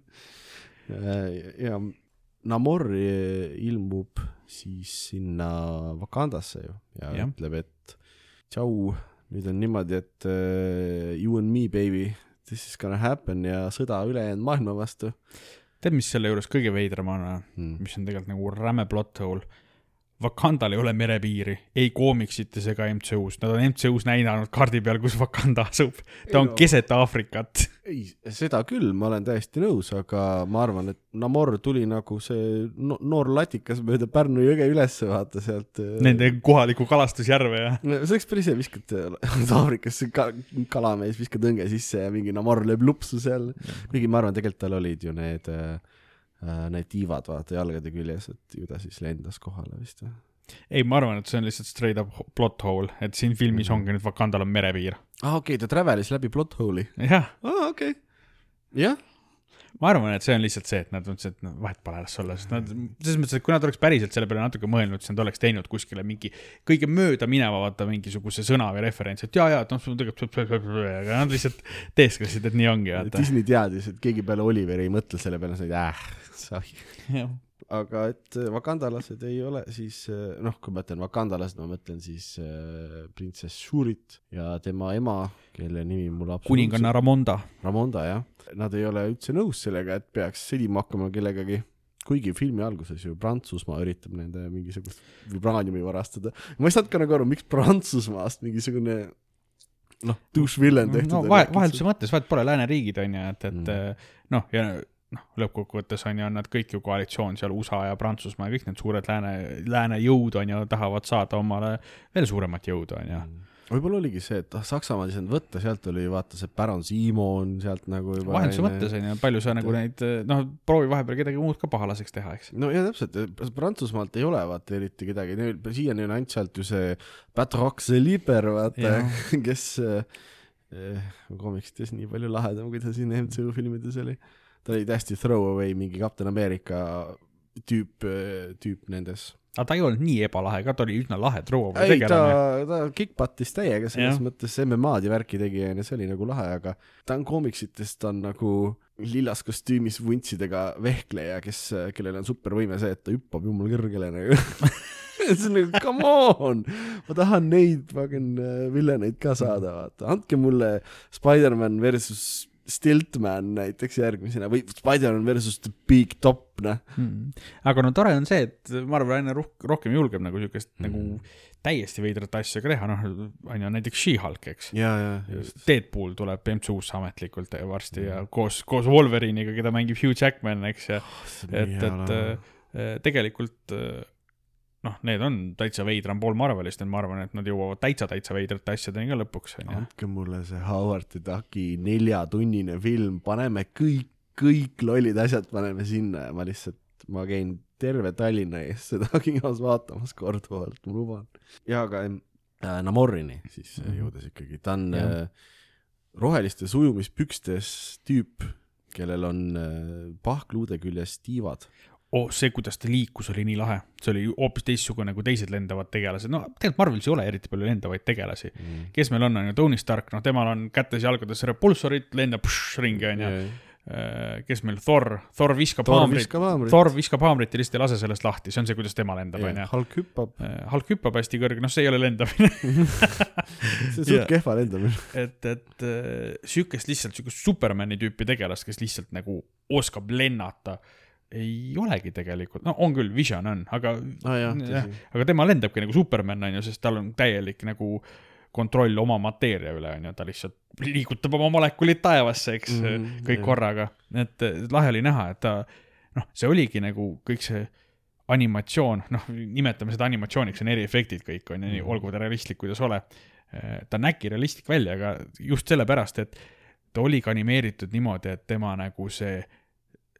Ja Namor ilmub siis sinna Wakandasse ju ja, ja. ütleb, et tšau, nüüd on niimoodi, et uh, you and me baby, this is gonna happen ja sõda ülejäänud maailma vastu tead, mis selle juures kõige veidram on, mm.. mis on tegelikult nagu räme plot hole? Wakandal ei ole merepiiri, ei koomiksites ega MCU-s, nad on MCU-s näidanud kaardi peal, kus Wakanda asub. ta on no. keset Aafrikat. ei, seda küll, ma olen täiesti nõus, aga ma arvan, et Namor tuli nagu see no noor latikas mööda Pärnu jõge ülesse, vaata sealt. Nende kohalikku kalastusjärve ja. no see oleks päris hea, viskad (laughs) Aafrikasse ka, kalamees, viskad õnge sisse ja mingi Namor lööb lupsu seal. kuigi ma arvan, tegelikult tal olid ju need äh,, need tiivad vaata jalgade küljes, et ju ta siis lendas kohale vist või? ei, ma arvan, et see on lihtsalt straight up plot hole, et siin filmis Mhm. ongi nüüd Wakandal on merepiir. aa ah, okei okay,, ta travelis läbi plot hole'i. jah, aa okei okay.. jah, ma arvan, et see on lihtsalt see, et nad mõtlesid, et no vahet pole, las olla, sest nad, selles mõttes, et kui nad oleks päriselt selle peale natuke mõelnud, siis nad oleks teinud kuskile mingi kõige mööda mineva vaata mingisuguse sõna või referentsi, et jaa, jaa, et noh, tegelikult, aga nad lihtsalt teesklesid, et nii ongi, vaata. Disney teadis, et keegi peale Oliveri ei mõtle selle peale, siis äh, sai. Aga et äh, vakandalased ei ole siis äh, noh, kui ma ütlen vakandalased, ma mõtlen siis äh, printsess Shurit ja tema ema, kelle nimi mul kuninganna Ramonda. Ramonda jah, nad ei ole üldse nõus sellega, et peaks sõdima hakkama kellegagi, kuigi filmi alguses ju Prantsusmaa üritab nende mingisugust vibraaniumi varastada. ma ei saanud ka nagu aru, miks Prantsusmaast mingisugune noh, douche-villain tehtud no vahe, äkki vahelduse mõttes, vahet pole, lääneriigid on ju, et, et Mm. noh, ja noh, lõppkokkuvõttes on ju nad kõik ju koalitsioon seal USA ja Prantsusmaa ja kõik need suured lääne, lääne jõud on ju, tahavad saada omale veel suuremat jõudu on ju. võib-olla oligi see, et ah, Saksamaal ei saanud võtta, sealt oli vaata see Baron Simon sealt nagu juba vahenduse mõttes on ju, palju sa nagu neid, noh, proovi vahepeal kedagi muud ka pahalaseks teha, eks. no ja täpselt, Prantsusmaalt ei ole vaata eriti kedagi, neil siiani on ainult sealt ju see Patrox Liber vaata (laughs) kes äh, koomiksites nii palju lahedam, kui ta siin MCU filmides oli. Ta oli täiesti throwaway mingi Captain America tüüp, tüüp nendes. aga ta ei olnud nii ebalahe ka, ta oli üsna lahe throwaway ei, ta tegelane., ta kick-but'is täiega selles Jah. mõttes MM-ad ja värki tegi onju, see oli nagu lahe, aga ta on koomiksitest, ta on nagu lillas kostüümis vuntsidega vehkleja, kes, kellel on supervõime see, et ta hüppab jumala kõrgele nagu (laughs) see on nagu come on, ma tahan neid fucking äh, villeneid ka saada, vaata, andke mulle Spider-man versus Stiltman näiteks järgmisena või Spider-man versus The Big Top, noh. hmm.. aga no tore on see, et Marvel aina roh- rohkem julgeb nagu siukest mm. Mhm. nagu täiesti veidrat asja ka teha, noh, on ju näiteks She-Hulk, eks. ja, ja. Deadpool tuleb MCU-sse ametlikult varsti ja Mhm. koos, koos Wolverine'iga, keda mängib Hugh Jackman, eks, ja et, et äh, tegelikult äh, noh, need on täitsa veidram pool Marvelist, et ma arvan, et nad jõuavad täitsa, täitsa veidrate asjadeni ka lõpuks, andke mulle see Howard the Ducki neljatunnine film, paneme kõik, kõik lollid asjad paneme sinna ja ma lihtsalt, ma käin terve Tallinna ees seda (laughs) kinos vaatamas korduvalt, ma luban. ja aga äh, Namorini siis mm. -hmm. jõudes ikkagi, ta on Jah. äh, rohelistes ujumispükstes tüüp, kellel on äh, pahkluude küljes tiivad. oh, see, kuidas ta liikus, oli nii lahe, see oli hoopis teistsugune kui teised lendavad tegelased, no tegelikult Marvelis ei ole eriti palju lendavaid tegelasi. kes meil on, on ju Tony Stark, noh, temal on kätes-jalgades repulsorid, lendab pšš, ringi, onju. kes meil, Thor, Thor viskab Thor haamrit. Thor viskab haamrit ja lihtsalt ei lase sellest lahti, see on see, kuidas tema lendab, onju. Hulk hüppab, Hulk hüppab hästi kõrge, noh, see ei ole lendamine. (laughs) see on suht Jaa. kehva lendamine. et, et äh, sihukest lihtsalt sihukest Supermani tüüpi tegelast, kes lihtsalt nagu oskab lennata, ei olegi tegelikult, no on küll, Vision on, aga ah, aga tema lendabki nagu Superman on ju, sest tal on täielik nagu kontroll oma mateeria üle on ju, ta lihtsalt liigutab oma molekulid taevasse, eks mm, Mhm, kõik jah. korraga, et eh, lahe oli näha, et ta noh, see oligi nagu kõik see animatsioon, noh, nimetame seda animatsiooniks, on eriefektid kõik on ju, nii Mhm. olgu ta realistlik, kuidas ole. ta nägi realistlik välja, aga just sellepärast, et ta oli ka animeeritud niimoodi, et tema nagu see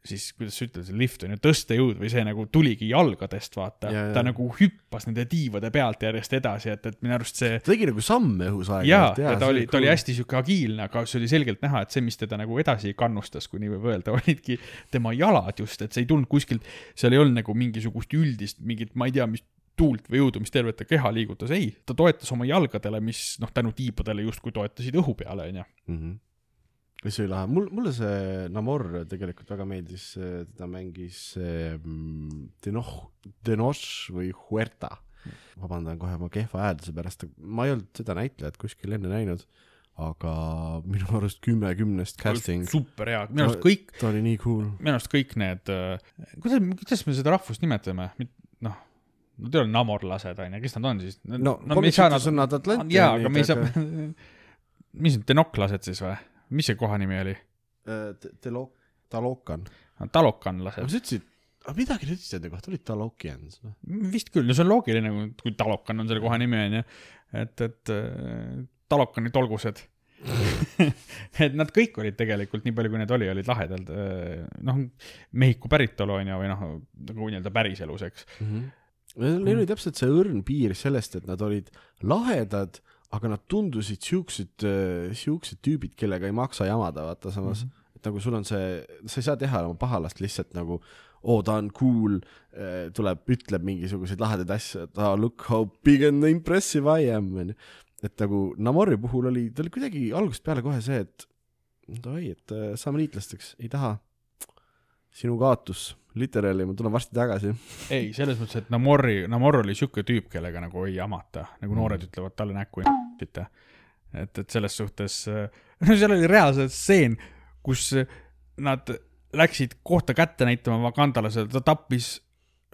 siis kuidas sa ütled, see lift on ju tõstejõud või see nagu tuligi jalgadest, vaata Ja, ja. ta nagu hüppas nende tiivade pealt järjest edasi, et, et minu arust see ta tegi nagu samme õhus aeg-ajalt. ja ta oli, ta oli hästi sihuke agiilne, aga see oli selgelt näha, et see, mis teda nagu edasi kannustas, kui nii võib öelda, (laughs) olidki tema jalad just, et see ei tulnud kuskilt, seal ei olnud nagu mingisugust üldist mingit, ma ei tea, mis tuult või jõudu, mis tervet ta keha liigutas, ei, ta toetas oma jalgadele, mis noh, tänu tiibadele justkui toetasid õhu peale, onju. See oli lahe, mul, mulle see Namor tegelikult väga meeldis, teda mängis see mm, Denoh, Denosh või Huerta. vabandan kohe oma kehva häälduse pärast, ma ei olnud seda näitlejat kuskil enne näinud, aga minu arust kümme kümnest casting, super hea, minu arust kõik, ta oli nii cool. minu arust kõik need, kuidas, kuidas me seda rahvust nimetame, noh, nad ei ole namorlased, onju, kes nad on siis? no komiksites on nad Atlanti. jaa, aga me ei saa, (laughs) mis need denoklased siis või? Mis see koha nimi oli? Telo-, Talokan. talokanlased. sa ütlesid, aga midagi sa ütlesid enda kohta, olid Talokians või? vist küll, no see on loogiline, kui talokan on selle koha nimi onju, et, et äh, talokani tolgused. (laughs) et nad kõik olid tegelikult, nii palju kui neid oli, olid lahedad, noh, Mehhiko päritolu onju, või noh, nagu nii-öelda päriselus, eks. Neil oli täpselt see õrn piir sellest, et nad olid lahedad, aga nad tundusid siuksed, siuksed tüübid, kellega ei maksa jamada, vaata samas mm, -hmm. et nagu sul on see, sa ei saa teha oma pahalast lihtsalt nagu oo, ta on cool, tuleb, ütleb mingisuguseid lahedaid asju, et ah, look how big and impressive I am, onju. et nagu Namori puhul oli, ta oli kuidagi algusest peale kohe see, et davai, et äh, saame liitlasteks, ei taha. sinu kaotus, literaali, ma tulen varsti tagasi. ei, selles mõttes, et Namori, Namor oli siuke tüüp, kellega nagu ei jamata, nagu noored ütlevad talle näkku ei mitte. et, et selles suhtes, no seal oli reaalselt stseen, kus nad läksid kohta kätte näitama Wakandalasele, ta tappis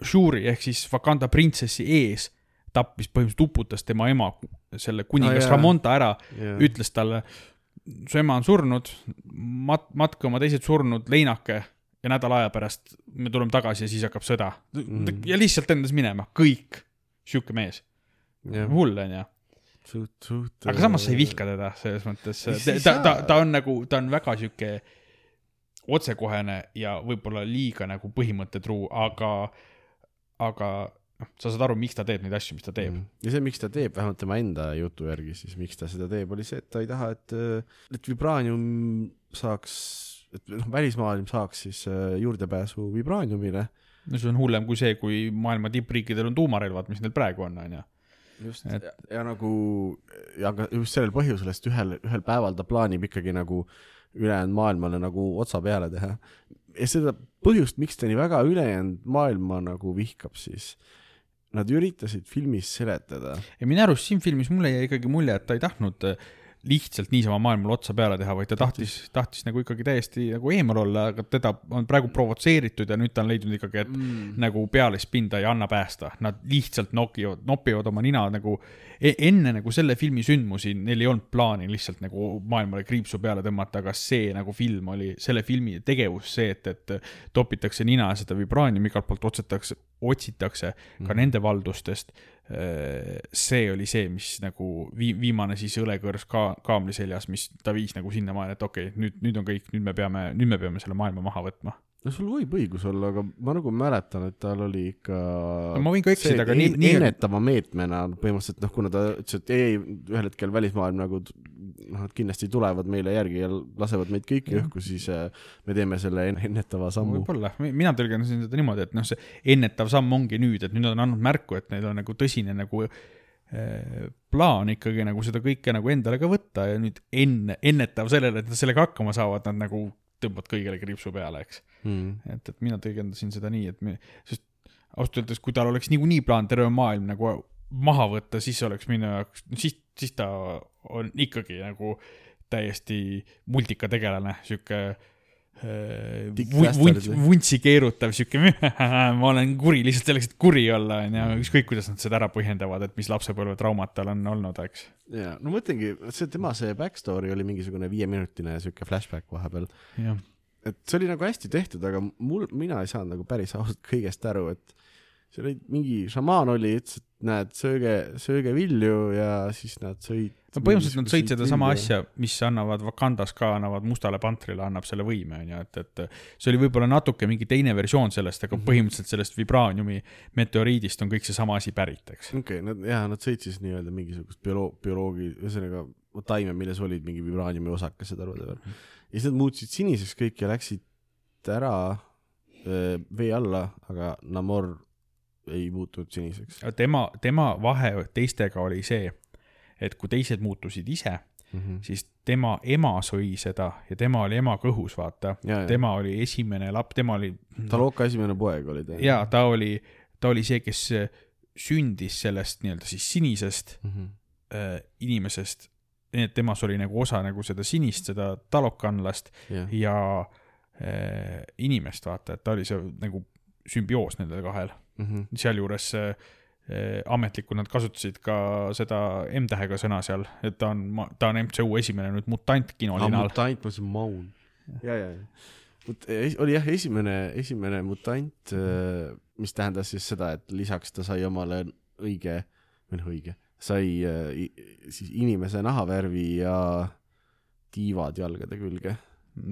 Shuri ehk siis Wakanda printsessi ees, tappis, põhimõtteliselt uputas tema ema, selle kuningas oh, jaa. Ramonda ära, ütles talle, su ema on surnud, mat-, matke oma teised surnud leinake ja nädala aja pärast me tuleme tagasi ja siis hakkab sõda Mhm. ja lihtsalt lendas minema, kõik, sihuke mees, hull suht, suht. aga samas sa ei vihka teda selles mõttes, ta, ta ta on nagu, ta on väga sihuke otsekohene ja võib-olla liiga nagu põhimõttetruu, aga, aga noh, sa saad aru, miks ta teeb neid asju, mis ta teeb. Mm. ja see, miks ta teeb, vähemalt tema enda jutu järgi siis, miks ta seda teeb, oli see, et ta ei taha, et, et vibraanium saaks, et noh, välismaailm saaks siis äh, juurdepääsu vibraaniumile no see on hullem kui see, kui maailma tippriikidel on tuumarelvad, mis neil praegu on, onju. just Et- et..., ja, ja nagu ja ka just sellel põhjusel, sest ühel, ühel päeval ta plaanib ikkagi nagu ülejäänud maailmale nagu otsa peale teha. ja seda põhjust, miks ta nii väga ülejäänud maailma nagu vihkab, siis nad üritasid filmis seletada. ja minu arust siin filmis mulle jäi ikkagi mulje, et ta ei tahtnud äh, lihtsalt niisama maailmale otsa peale teha, vaid ta tahtis, tahtis nagu ikkagi täiesti nagu eemal olla, aga teda on praegu provotseeritud ja nüüd ta on leidnud ikkagi, et mm. nagu pealispinda ei anna päästa. Nad lihtsalt nokivad, nopivad oma nina nagu e enne nagu selle filmi sündmusi, neil ei olnud plaani lihtsalt nagu maailmale kriipsu peale tõmmata, aga see nagu film oli, selle filmi tegevus see, et, et topitakse nina seda vibraaniumi igalt poolt otsitakse, otsitakse ka mm. nende valdustest. See oli see, mis nagu vii-, viimane siis õlekõrs ka kaamli seljas, mis ta viis nagu sinnamaani, et okei okay,, nüüd, nüüd on kõik, nüüd me peame, nüüd me peame selle maailma maha võtma. No sul võib õigus olla, aga ma nagu mäletan, et tal oli ikka ma võin ka eksida, aga nii, nii ennetava meetmena põhimõtteliselt noh, kuna ta ütles, et ei, ühel hetkel välismaailm nagu noh, nad kindlasti tulevad meile järgi ja lasevad meid kõiki õhku, siis äh, me teeme selle en- ennetava sammu. võib-olla, mina tõlgendasin seda niimoodi, et noh, see ennetav samm ongi nüüd, et nüüd on andnud märku, et neil on nagu tõsine nagu eh, plaan ikkagi nagu seda kõike nagu endale ka võtta ja nüüd enne, ennetav sellele, et nad sellega hakkama saavad, nad nagu tõmbavad kõigele kriipsu peale, eks. Mm. et, et mina tõlgendasin seda nii, et me, sest ausalt öeldes, kui tal oleks niikuinii plaan terve maailm nagu maha võtta, siis oleks minu jaoks, siis, siis ta on ikkagi nagu täiesti multikategelane, sihuke äh, vunt- vuntsi keerutav sihuke, (laughs) ma olen kuri lihtsalt selleks, et kuri olla, onju, ükskõik kuidas nad seda ära põhjendavad, et mis lapsepõlvetraumad tal on olnud, eks. ja no mõtlengi, see tema see backstory oli mingisugune viieminutine siuke flashback vahepeal, et see oli nagu hästi tehtud, aga mul, mina ei saanud nagu päris ausalt kõigest aru, et seal oli mingi šamaan oli, ütles, et näed, sööge, sööge vilju ja siis nad sõid. no põhimõtteliselt nad sõid sedasama asja, mis annavad Wakandas ka, annavad Mustale pantrile, annab selle võime, onju, et, et see oli võib-olla natuke mingi teine versioon sellest, aga põhimõtteliselt sellest vibraaniumi meteoriidist on kõik seesama asi pärit, eks. okei okay,, nad jaa, nad sõid siis nii-öelda mingisugust bioloo-, bioloogi, ühesõnaga taime, milles olid mingi vibraaniumi osakesed or whatever. Ja siis nad muutsid siniseks kõik ja läksid ära öö, vee alla, aga Namor ei muutunud siniseks tema, tema vahe teistega oli see, et kui teised muutusid ise, mm. -hmm. siis tema ema sõi seda ja tema oli ema kõhus, vaata. ja, ja tema oli esimene laps, tema oli. Taloka esimene poeg oli ta. jaa, ta oli, ta oli see, kes sündis sellest nii-öelda siis sinisest mm. -hmm. äh, inimesest, nii et temas oli nagu osa nagu seda sinist, seda talokanlast jah, ja äh, inimest, vaata, et ta oli see nagu sümbioos nendel kahel. Mhm. sealjuures äh, ametlikult nad kasutasid ka seda M-tähega sõna seal, et ta on, ta on MCU esimene nüüd mutant kinolinal. mutant, ma mõtlesin Maun. ja, ja, ja. oli jah, esimene, esimene mutant, mis tähendas siis seda, et lisaks ta sai omale õige, või noh, õige, sai äh, siis inimese nahavärvi ja tiivad jalgade külge.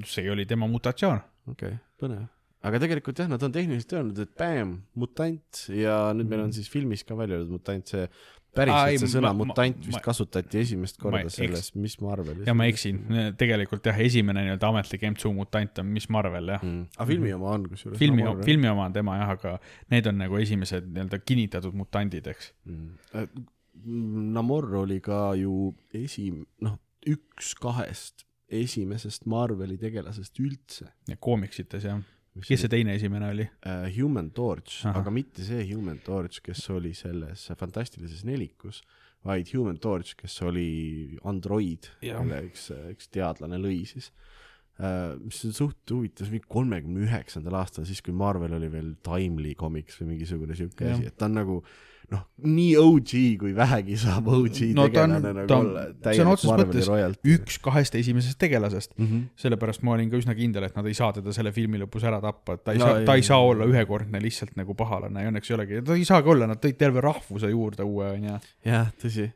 see oli tema mutatsioon. okei okay,, põnev. aga tegelikult jah, nad on tehniliselt öelnud, et bäm, mutant ja nüüd meil on siis filmis ka välja öeldud mutant, see päriselt see sõna ma- ma- mutant ma- vist kasutati esimest korda eks- selles Miss Marvelis. ja ma eksin, tegelikult jah, esimene nii-öelda ametlik MCU mutant on Miss Marvel jah. mm.. aga filmi oma on kusjuures. filmi, filmi oma on tema jah, aga need on nagu esimesed nii-öelda kinnitatud mutandid, eks. mm.. Namor oli ka ju esi-, noh, üks kahest esimesest Marveli tegelasest üldse. koomiksites jah. kes see teine esimene oli? uh,? Human Torch, aga mitte see Human Torch, kes oli selles fantastilises nelikus, vaid Human Torch, kes oli android, kelle üks, üks teadlane lõi siis uh,. mis on suht huvitav, see mingi kolmekümne üheksandal aastal, siis kui Marvel oli veel Timely Comics või mingisugune siuke Jah. asi, et ta on nagu noh, nii OG kui vähegi saab OG No on- tegelane nagu on- olla. see on otseses mõttes royalty. üks kahest esimesest tegelasest. mm. -hmm. sellepärast ma olin ka üsna kindel, et nad ei saa teda selle filmi lõpus ära tappa, et ta ei No saa ta ei saa olla ühekordne lihtsalt nagu pahalane ja õnneks ei olegi, ta ei saagi olla, nad tõid terve rahvuse juurde uue onju. jah, tõsi.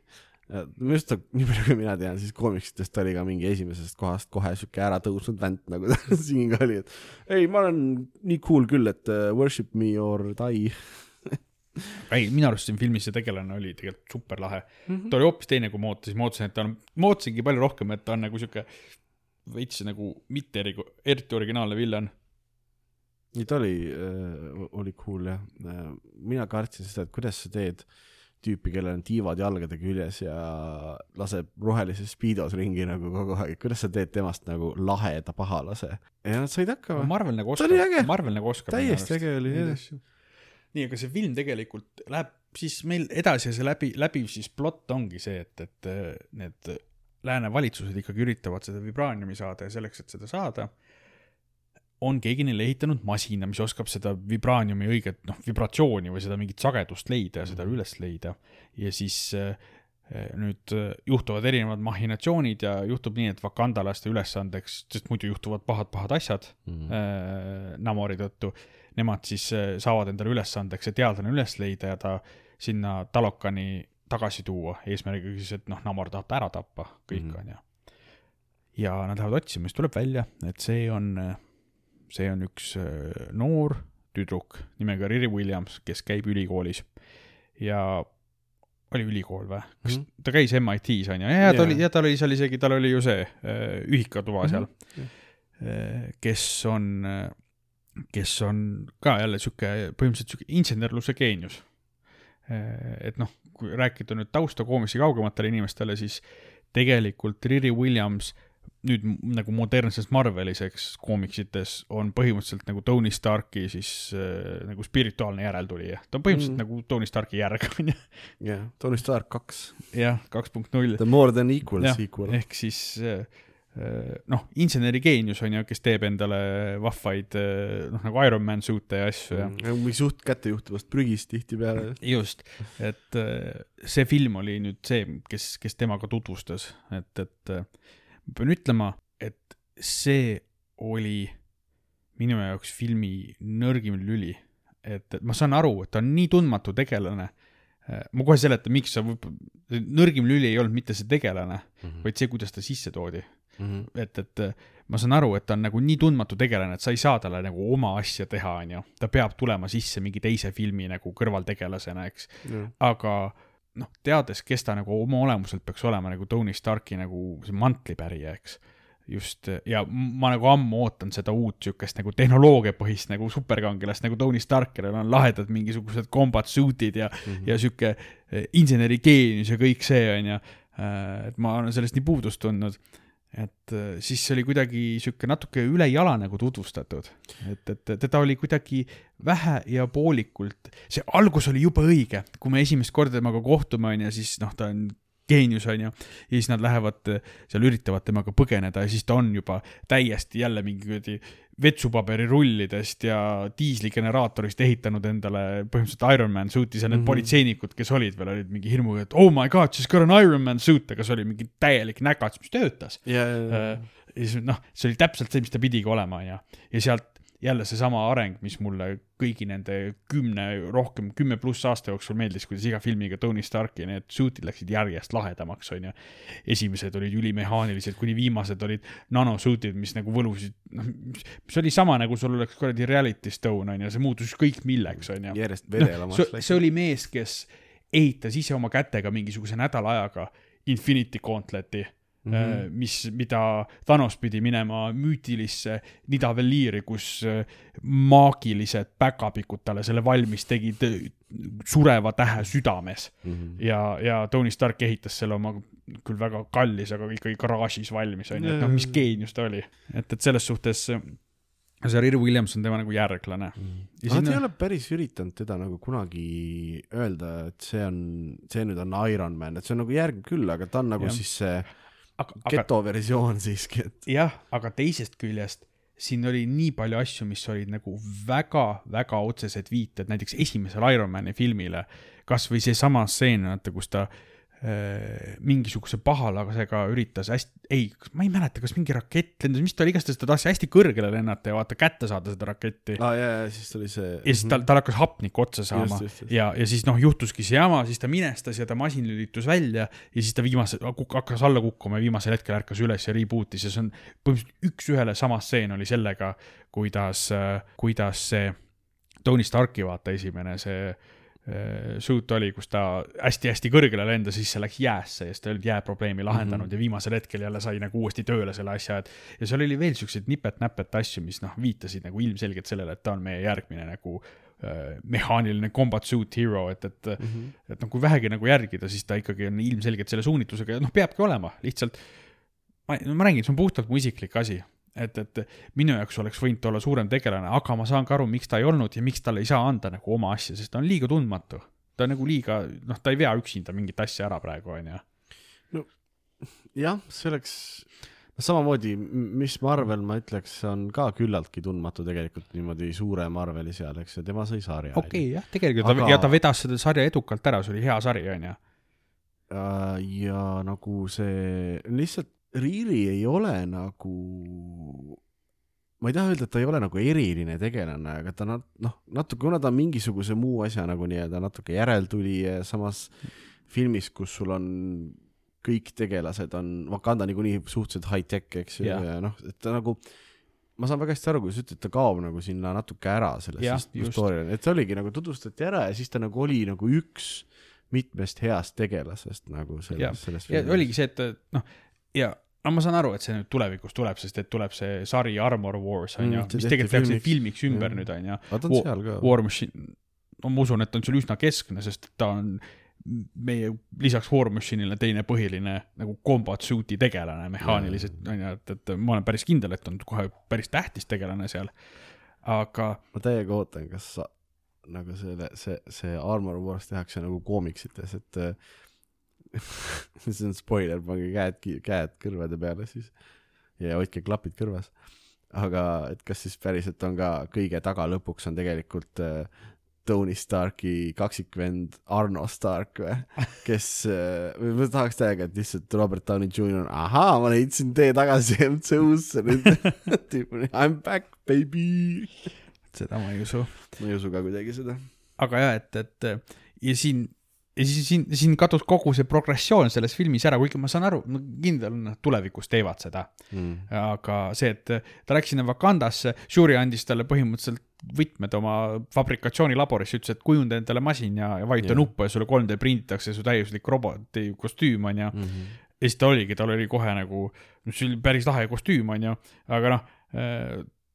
minu arust ta, nii palju kui mina tean, siis koomiksitest oli ka mingi esimesest kohast kohe siuke ära tõusnud vänt, nagu ta (laughs) siin ka oli, et ei, ma olen nii cool küll, et uh, worship me or die ei, minu arust siin filmis see tegelane oli tegelikult super lahe. mm. -hmm. ta oli hoopis teine, kui ma ootasin, ma ootasin, et ta on, ma ootasingi palju rohkem, et ta on nagu siuke veits nagu mitte eri- eriti originaalne villan. nii ta oli äh,, oli cool jah äh,. mina kartsin seda, et kuidas sa teed tüüpi, kellel on tiivad jalgade küljes ja laseb rohelises speedos ringi nagu kogu aeg, kuidas sa teed temast nagu laheda pahalase ja nad said hakkama. Marvel nagu Ta oli äge. oskab, Marvel nagu oskab. täiesti äge oli jah. nii, aga see film tegelikult läheb siis meil edasi ja see läbi, läbiv siis plott ongi see, et, et äh, need lääne valitsused ikkagi üritavad seda vibraaniumi saada ja selleks, et seda saada, on keegi neile ehitanud masina, mis oskab seda vibraaniumi õiget noh, vibratsiooni või seda mingit sagedust leida ja seda üles leida. ja siis äh, nüüd äh, juhtuvad erinevad mahhinatsioonid ja juhtub nii, et vakandalaste ülesandeks, sest muidu juhtuvad pahad-pahad asjad Mhm. äh, Namori tõttu, nemad siis äh, saavad endale ülesandeks see teadlane üles leida ja ta sinna Talokani tagasi tuua, eesmärgiga siis, et noh, Namor tahab ta ära tappa, kõik Mhm. on ju. ja nad lähevad otsima, siis tuleb välja, et see on, see on üks äh, noor tüdruk nimega Riri Williams, kes käib ülikoolis ja oli ülikool või? kas Mhm. ta käis MIT-s on ju, ja, ja ta Jaa. oli, ja tal oli seal isegi, tal oli ju see ühikatuba seal Mhm. äh, kes on, kes on ka jälle sihuke, põhimõtteliselt sihuke insenerluse geenius. et noh, kui rääkida nüüd tausta koomiksi kaugematele inimestele, siis tegelikult Riri Williams nüüd nagu modernses Marveliseks koomiksites on põhimõtteliselt nagu Tony Starki siis äh, nagu spirituaalne järeltulija. ta on põhimõtteliselt Mm. nagu Tony Starki järg, (laughs) on ju. jah, Tony Stark kaks, jah, kaks punkt null. The more than equal sequel. ehk siis äh, noh, inseneri geenius on ju, kes teeb endale vahvaid äh, noh, nagu Ironman suut'e ja asju ja Mm. mingi suht kättejuhtuvast prügist tihtipeale. (laughs) just, et äh, see film oli nüüd see, kes, kes temaga tutvustas, et, et äh, ma pean ütlema, et see oli minu jaoks filmi nõrgim lüli. et, et ma saan aru, et ta on nii tundmatu tegelane. ma kohe seletan, miks see nõrgim lüli ei olnud mitte see tegelane, vaid see, kuidas ta sisse toodi. Mhm. et, et äh, ma saan aru, et ta on nagu nii tundmatu tegelane, et sa ei saa talle nagu oma asja teha, onju. ta peab tulema sisse mingi teise filmi nagu kõrvaltegelasena, eks. aga noh, teades, kes ta nagu oma olemuselt peaks olema nagu Tony Starki nagu see mantlipärija, eks. just ja ma nagu ammu ootan seda uut siukest nagu tehnoloogiapõhist nagu superkangelast nagu Tony Stark, kellel on lahedad mingisugused combat suit'id ja mm, -hmm. ja sihuke eh, insenerigeenius ja kõik see onju. et ma olen sellest nii puudust tundnud et äh, siis oli kuidagi sihuke natuke üle jala nagu tutvustatud, et, et teda oli kuidagi vähe ja poolikult, see algus oli jube õige, kui me esimest korda temaga kohtume, onju, siis noh, ta on geenius, onju, ja siis nad lähevad äh, seal, üritavad temaga põgeneda ja siis ta on juba täiesti jälle mingi kuradi vetsupaberirullidest ja diisligeneraatorist ehitanud endale põhimõtteliselt Ironman suit'i, seal need mm. -hmm. politseinikud, kes olid veel, olid mingi hirmuga, et oh my god, she's got an Ironman suit, aga see oli mingi täielik näkats, mis töötas. ja, ja, Äh, ja siis noh, see oli täpselt see, mis ta pidigi olema, onju. ja sealt jälle seesama areng, mis mulle kõigi nende kümne, rohkem kümme pluss aasta jooksul meeldis, kuidas iga filmiga Tony Starki need suit'id läksid järjest lahedamaks, onju. esimesed olid ülimehaanilised, kuni viimased olid nanosuit'id, mis nagu võlusid, noh, mis oli sama nagu sul oleks kuradi reality stone, onju, see muutus ükskõik milleks, onju. järjest vedelamaks see, see oli mees, kes ehitas ise oma kätega mingisuguse nädala ajaga Infinity Gauntleti mm. -hmm. mis, mida Thanos pidi minema müütilisse Nidavelliiri, kus äh, maagilised päkapikud talle selle valmis tegid äh, sureva tähe südames Mhm. ja, ja Tony Stark ehitas selle oma küll väga kallis, aga ikkagi garaažis valmis onju, et noh, mis geenius ta oli, et, et selles suhtes see Riri Williams on tema nagu järglane. Ja Nad sinna- ei ole päris üritanud teda nagu kunagi öelda, et see on, see nüüd on Iron Man, et see on nagu järg küll, aga ta on nagu ja. siis see aga, aga geto versioon siiski, et jah, aga teisest küljest siin oli nii palju asju, mis olid nagu väga-väga otsesed viited näiteks esimesele Ironmani filmile. kasvõi seesama stseen, vaata, kus ta äh, mingisuguse pahalasega üritas hästi, ei, ma ei mäleta, kas mingi rakett lendas, mis ta oli, igastahes ta tahtis hästi kõrgele lennata ja vaata kätte saada seda raketti. ah, jaa, ja siis tuli see. ja siis tal, tal hakkas hapnik otsa saama Just, just, just. ja, ja siis noh, juhtuski see jama, siis ta minestas ja ta masin lülitus välja ja siis ta viimase, hakkas alla kukkuma ja viimasel hetkel ärkas üles ja reboot'is ja see on põhimõtteliselt üks-ühele sama stseen oli sellega, kuidas, kuidas see Tony Starki vaata esimene see suit oli, kus ta hästi-hästi kõrgele lendas, siis see läks jäässe ja siis ta ei olnud jääprobleemi lahendanud mm. -hmm. ja viimasel hetkel jälle sai nagu uuesti tööle selle asja, et ja seal oli veel siukseid nipet-näpet asju, mis noh, viitasid nagu ilmselgelt sellele, et ta on meie järgmine nagu äh, mehaaniline combat suit hero, et, et mm. -hmm. et noh, kui vähegi nagu järgida, siis ta ikkagi on ilmselgelt selle suunitlusega ja noh, peabki olema, lihtsalt ma, ma räägin, see on puhtalt mu isiklik asi, et, et minu jaoks oleks võinud ta olla suurem tegelane, aga ma saan ka aru, miks ta ei olnud ja miks talle ei saa anda nagu oma asja, sest ta on liiga tundmatu. ta on nagu liiga, noh, ta ei vea üksinda mingit asja ära praegu, onju. jah, see oleks, no samamoodi, mis Marvel, ma ütleks, on ka küllaltki tundmatu tegelikult niimoodi suure Marveli seal, eks ju, tema sõi sarja. okei okay,, jah, tegelikult aga... Aga- ta, ja ta vedas seda sarja edukalt ära, see oli hea sari, onju. Äh, ja nagu see, lihtsalt Riri ei ole nagu, ma ei taha öelda, et ta ei ole nagu eriline tegelane, aga ta noh, natuke, kuna ta on mingisuguse muu asja nagu nii-öelda natuke järeltulija, samas filmis, kus sul on kõik tegelased on, Wakanda niikuinii suhteliselt high-tech, eks ju, Jah. ja noh, et ta nagu ma saan väga hästi aru, kui sa ütled, ta kaob nagu sinna natuke ära sellest story'le, et see oligi nagu tutvustati ära ja siis ta nagu oli nagu üks mitmest heast tegelasest nagu selles, selles ja oligi see, et noh, ja no ma saan aru, et see nüüd tulevikus tuleb, sest et tuleb see sari Armor Wars onju Mm, mm,, see mis tegelikult tehakse filmiks. ümber Jah. nüüd onju. aga ta on seal ka. War Machine, no ma usun, et ta on seal üsna keskne, sest ta on meie lisaks War Machine'ile teine põhiline nagu combat suit'i tegelane mehaaniliselt onju, et, et ma olen päris kindel, et on kohe päris tähtis tegelane seal. aga ma täiega ootan, kas sa, nagu selle, see, see Armor Wars tehakse nagu koomiksites, et äh, (laughs) see on spoiler, pange käed, käed kõrvade peale siis ja hoidke klapid kõrvas. aga et kas siis päriselt on ka kõige taga lõpuks on tegelikult äh, Tony Starki kaksikvend Arno Stark või, (laughs) kes äh,, ma tahaks täiega, et lihtsalt Robert Downey Jr, ahaa, ma leidsin tee tagasi MCU-sse nüüd. I m back baby. seda ma ei usu. ma ei usu ka kuidagi seda. aga jah, et, et ja siin, ja siis siin, siin kadus kogu see progressioon selles filmis ära, kuigi ma saan aru, ma kindel olen, et tulevikus teevad seda. Mm. aga see, et ta läks sinna Wakandasse, Shuri andis talle põhimõtteliselt võtmed oma fabrikatsioonilaborisse, ütles, et kujunda endale masin ja, ja vajuta Jah. nuppu ja sulle 3D prinditakse su täiuslik roboti kostüüm, onju. Mhm. ja siis ta oligi, tal oli kohe nagu, see oli päris lahe kostüüm, onju, aga noh,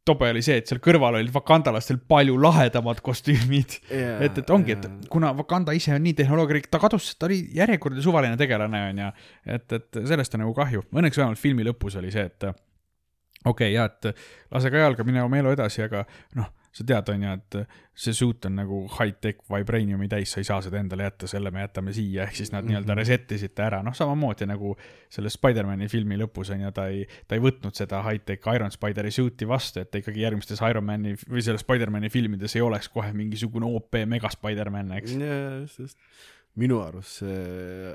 tobe oli see, et seal kõrval olid vakandalastel palju lahedamad kostüümid. et, et ongi, et kuna Wakanda ise on nii tehnoloogiarik, ta kadus, ta oli järjekordne suvaline tegelane, onju. et, et sellest on nagu kahju. Õnneks vähemalt filmi lõpus oli see, et okei okay,, jaa, et lase ka jalga, mine oma elu edasi, aga noh, sa tead, onju, et see suit on nagu high-tech vibraniumi täis, sa ei saa seda endale jätta, selle me jätame siia, ehk siis nad nii-öelda reset isid ta ära, noh, samamoodi nagu selles Spider-man'i filmi lõpus onju, ta ei, ta ei võtnud seda high-tech Iron Spideri suit'i vastu, et ta ikkagi järgmistes Ironman'i või selles Spider-man'i filmides ei oleks kohe mingisugune OP mega Spider-man, eks. jaa, just, just. minu arust see,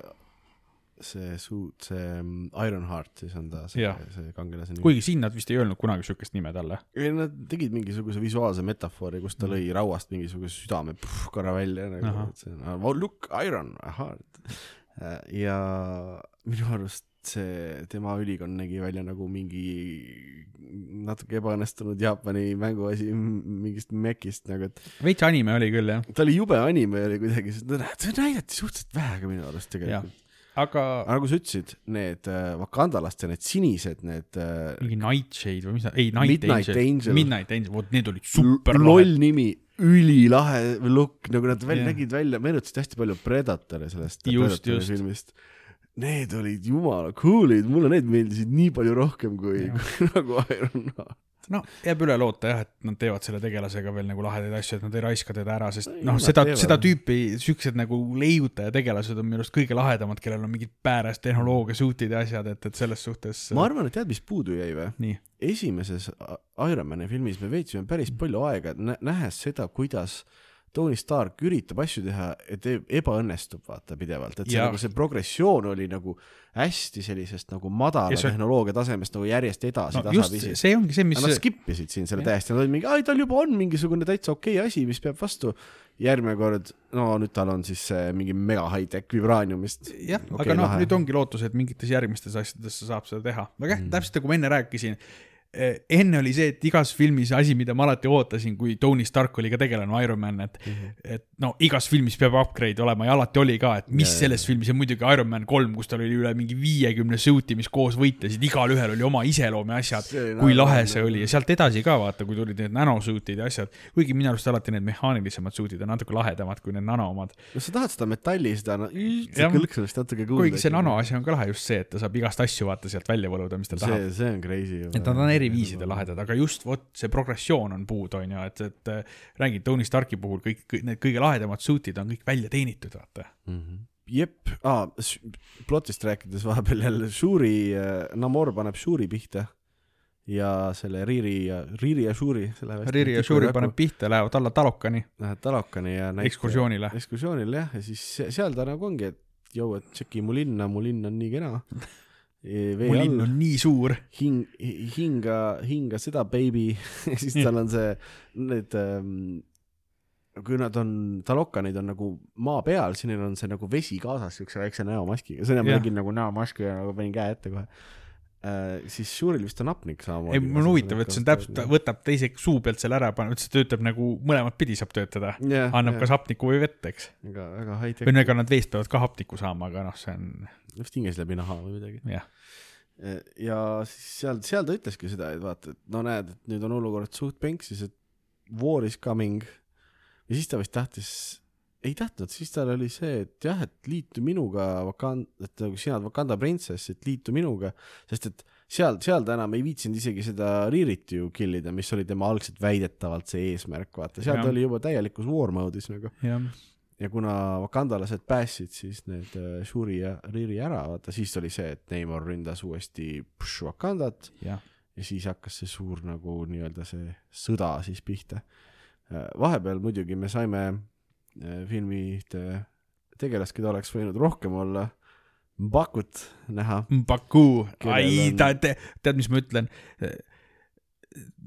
see suut, see mm, Ironheart siis on ta, see see kangelase nimi. kuigi siin nad vist ei öelnud kunagi siukest nime talle. ei, nad tegid mingisuguse visuaalse metafoori, kus ta lõi rauast mingisuguse südame puh, korra välja nagu et see on oh, look iron heart. ja minu arust see tema ülikond nägi välja nagu mingi natuke ebaõnnestunud Jaapani mänguasi mingist mekist nagu, et veits anime oli küll jah, ta oli jube anime oli kuidagi, seda näidati suhteliselt vähe ka minu arust tegelikult. Aga nagu sa ütlesid, need äh, vakandalaste need sinised, need äh, mingi Nightshade või mis ta, ei Night Midnight Angel, Angel. Midnight Angel, vot need olid super loll nimi, ülilahe look, nagu nad välja Jah. nägid välja, meenutasid hästi palju Predatori sellest Just, just. filmist. Need olid jumala cool'id, mulle need meeldisid nii palju rohkem kui, kui (laughs) nagu Iron Man. No jääb üle loota jah, et nad teevad selle tegelasega veel nagu lahedaid asju, et nad ei raiska teda ära, sest noh, seda, seda tüüpi siuksed nagu leiutaja tegelased on minu arust kõige lahedamad, kellel on mingid pääres tehnoloogia suutid ja asjad, et, et selles suhtes. ma arvan, et tead, mis puudu jäi või? nii, esimeses Ironmani filmis me veetsime päris palju aega, nähes seda, kuidas Tony Stark üritab asju teha ja teeb, ebaõnnestub vaata pidevalt, et see Jah. nagu see progressioon oli nagu hästi sellisest nagu madala Ja see- tehnoloogia tasemest nagu järjest edasi no tasapisi. see ongi see, mis nad skip isid siin selle Jah. täiesti, nad olid mingi, ai tal juba on mingisugune täitsa okei okay asi, mis peab vastu. järgmine kord, no nüüd tal on siis mingi mega high-tech vibraaniumist. jah okay,, aga noh, nüüd ongi lootus, et mingites järgmistes asjades saab seda teha. aga jah Mm. täpselt nagu ma enne rääkisin, enne oli see, et igas filmis asi, mida ma alati ootasin, kui Tony Stark oli ka tegelane Iron Man, et mm, -hmm. et no igas filmis peab upgrade olema ja alati oli ka, et mis yeah, selles filmis ja muidugi Iron Man kolm, kus tal oli üle mingi viiekümne suit'i, mis koos võitlesid, igalühel oli oma iseloom ja asjad kui lahe see oli ja sealt edasi ka vaata, kui tulid need nanosuit'id ja asjad, kuigi minu arust alati need mehaanilisemad suit'id on natuke lahedamad kui need nano omad. no sa tahad seda metalli, seda no, Jah. kõlksamist natuke kuulda. kuigi see nano asi on ka lahe just see, et ta saab igast asju vaata sealt välja võluda, mis ta tahab. see, see on crazy. et nad on eri viisidel lahedad, aga just vot see progressioon on puudu, on ju, et, et äh, räägin Tony Starki puhul kõik, kõik need kõige lahedamad suit'id on kõik välja teenitud, vaata. Mhm. jep ah,, plotist rääkides vahepeal jälle Shuri, Namor paneb Shuri pihta ja selle Riri ja, Riri ja Shuri, see läheb Riri ja Shuri paneb pihta, lähevad alla Talokani Läheb Talokani ja näit- ekskursioonile. ekskursioonile jah, ja siis se- seal ta nagu ongi, et jõu, et tšeki mu linna, mu linn on nii kena. (laughs) mu linn on nii suur. hing, hinga, hinga seda baby (laughs) siis tal on see, need ähm, kui nad on, talokanid on nagu maa peal, siis neil on see nagu vesi kaasas siukse väikse näomaskiga, ma Jah. tegin nagu näomaski ja nagu panin käe ette kohe. Siis Shuril vist on hapnik samamoodi. ei, mul on huvitav, et see on täpselt, ta võtab teise suu pealt selle ära, paneb, see töötab nagu mõlemat pidi saab töötada. yeah, annab kas hapnikku või vett, eks. väga, väga high või no ega nad veest peavad ka hapnikku saama, aga noh, see on vist hinges läbi naha või midagi. jah, ja siis seal, seal ta ütleski seda, et vaata, et no näed, et nüüd on olukord suht penksis, et war is coming. ja siis ta vist tahtis, ei tahtnud, siis tal oli see, et jah, et liitu minuga Wakanda, et nagu sina oled Wakanda printsess, et liitu minuga, sest et seal, seal ta enam ei viitsinud isegi seda Ririt ju kill ida, mis oli tema algselt väidetavalt see eesmärk, vaata, seal Jah. ta oli juba täielikus war mode'is nagu. ja kuna wakandalased päästsid siis need äh, Shuri ja Riri ära, vaata siis oli see, et Neimar ründas uuesti pš, Wakandat jah, ja siis hakkas see suur nagu nii-öelda see sõda siis pihta. vahepeal muidugi me saime filmi ühte tegelast, keda oleks võinud rohkem olla, Mbakut näha. Baku, Kellel ai ta te,, tead, mis ma ütlen?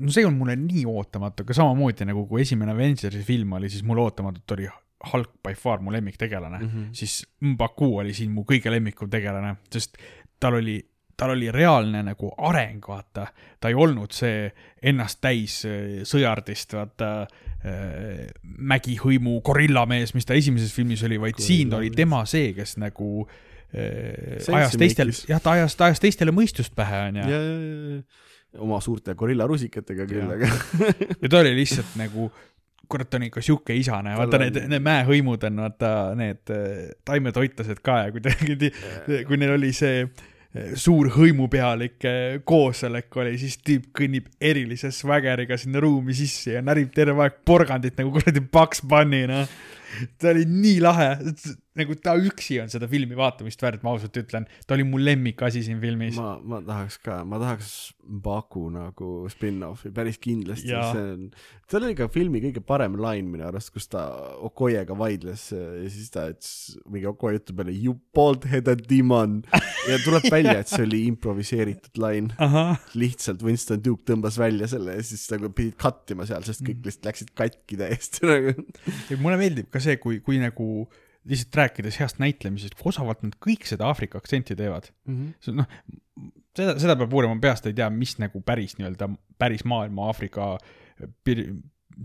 no see on mulle nii ootamatu, aga samamoodi nagu kui esimene Avengersi film oli, siis mul ootamatult oli Hulk by far mu lemmiktegelane mm. -hmm. siis Mbaku oli siin mu kõige lemmikum tegelane, sest tal oli, tal oli reaalne nagu areng, vaata. ta ei olnud see ennast täis äh, sõjardist, vaata äh, mägihõimu gorillamees, mis ta esimeses filmis oli, vaid siin oli tema see, kes nagu äh, ajas teistel jah, ta ajas, ta ajas teistele mõistust pähe, onju. oma suurte gorillarusikatega küll, aga ja ta oli lihtsalt nagu, kurat, ta on ikka sihuke isane, vaata need need mäehõimud on vaata need äh, taimetoitlased ka ja kuidagi, (laughs) kui neil oli see äh, suur hõimupealike koosolek oli, siis tüüp kõnnib erilise swaggeriga sinna ruumi sisse ja närib terve aeg porgandit nagu kuradi Bugs Bunny, noh. ta oli nii lahe, nagu ta üksi on seda filmi vaatamist väärt, ma ausalt ütlen. ta oli mu lemmikasi siin filmis. ma, ma tahaks ka, ma tahaks Baku nagu spin-off'i päris kindlasti, see on, tal oli ka filmi kõige parem lain minu arust, kus ta Okoyega vaidles ja siis ta ütles mingi Okoye jutu peale you bald-headed demon ja tuleb (laughs) välja, et see oli improviseeritud lain, lihtsalt Winston Duke tõmbas välja selle ja siis nagu pidid cut ima seal, sest Mm. kõik lihtsalt läksid katki täiesti (laughs) nagu. mulle meeldib ka see, kui, kui nagu lihtsalt rääkides heast näitlemisest, kui osavalt nad kõik seda Aafrika aktsenti teevad. see noh, seda, seda peab uurima, ma peast ei tea, mis nagu päris nii-öelda, päris maailma Aafrika piir,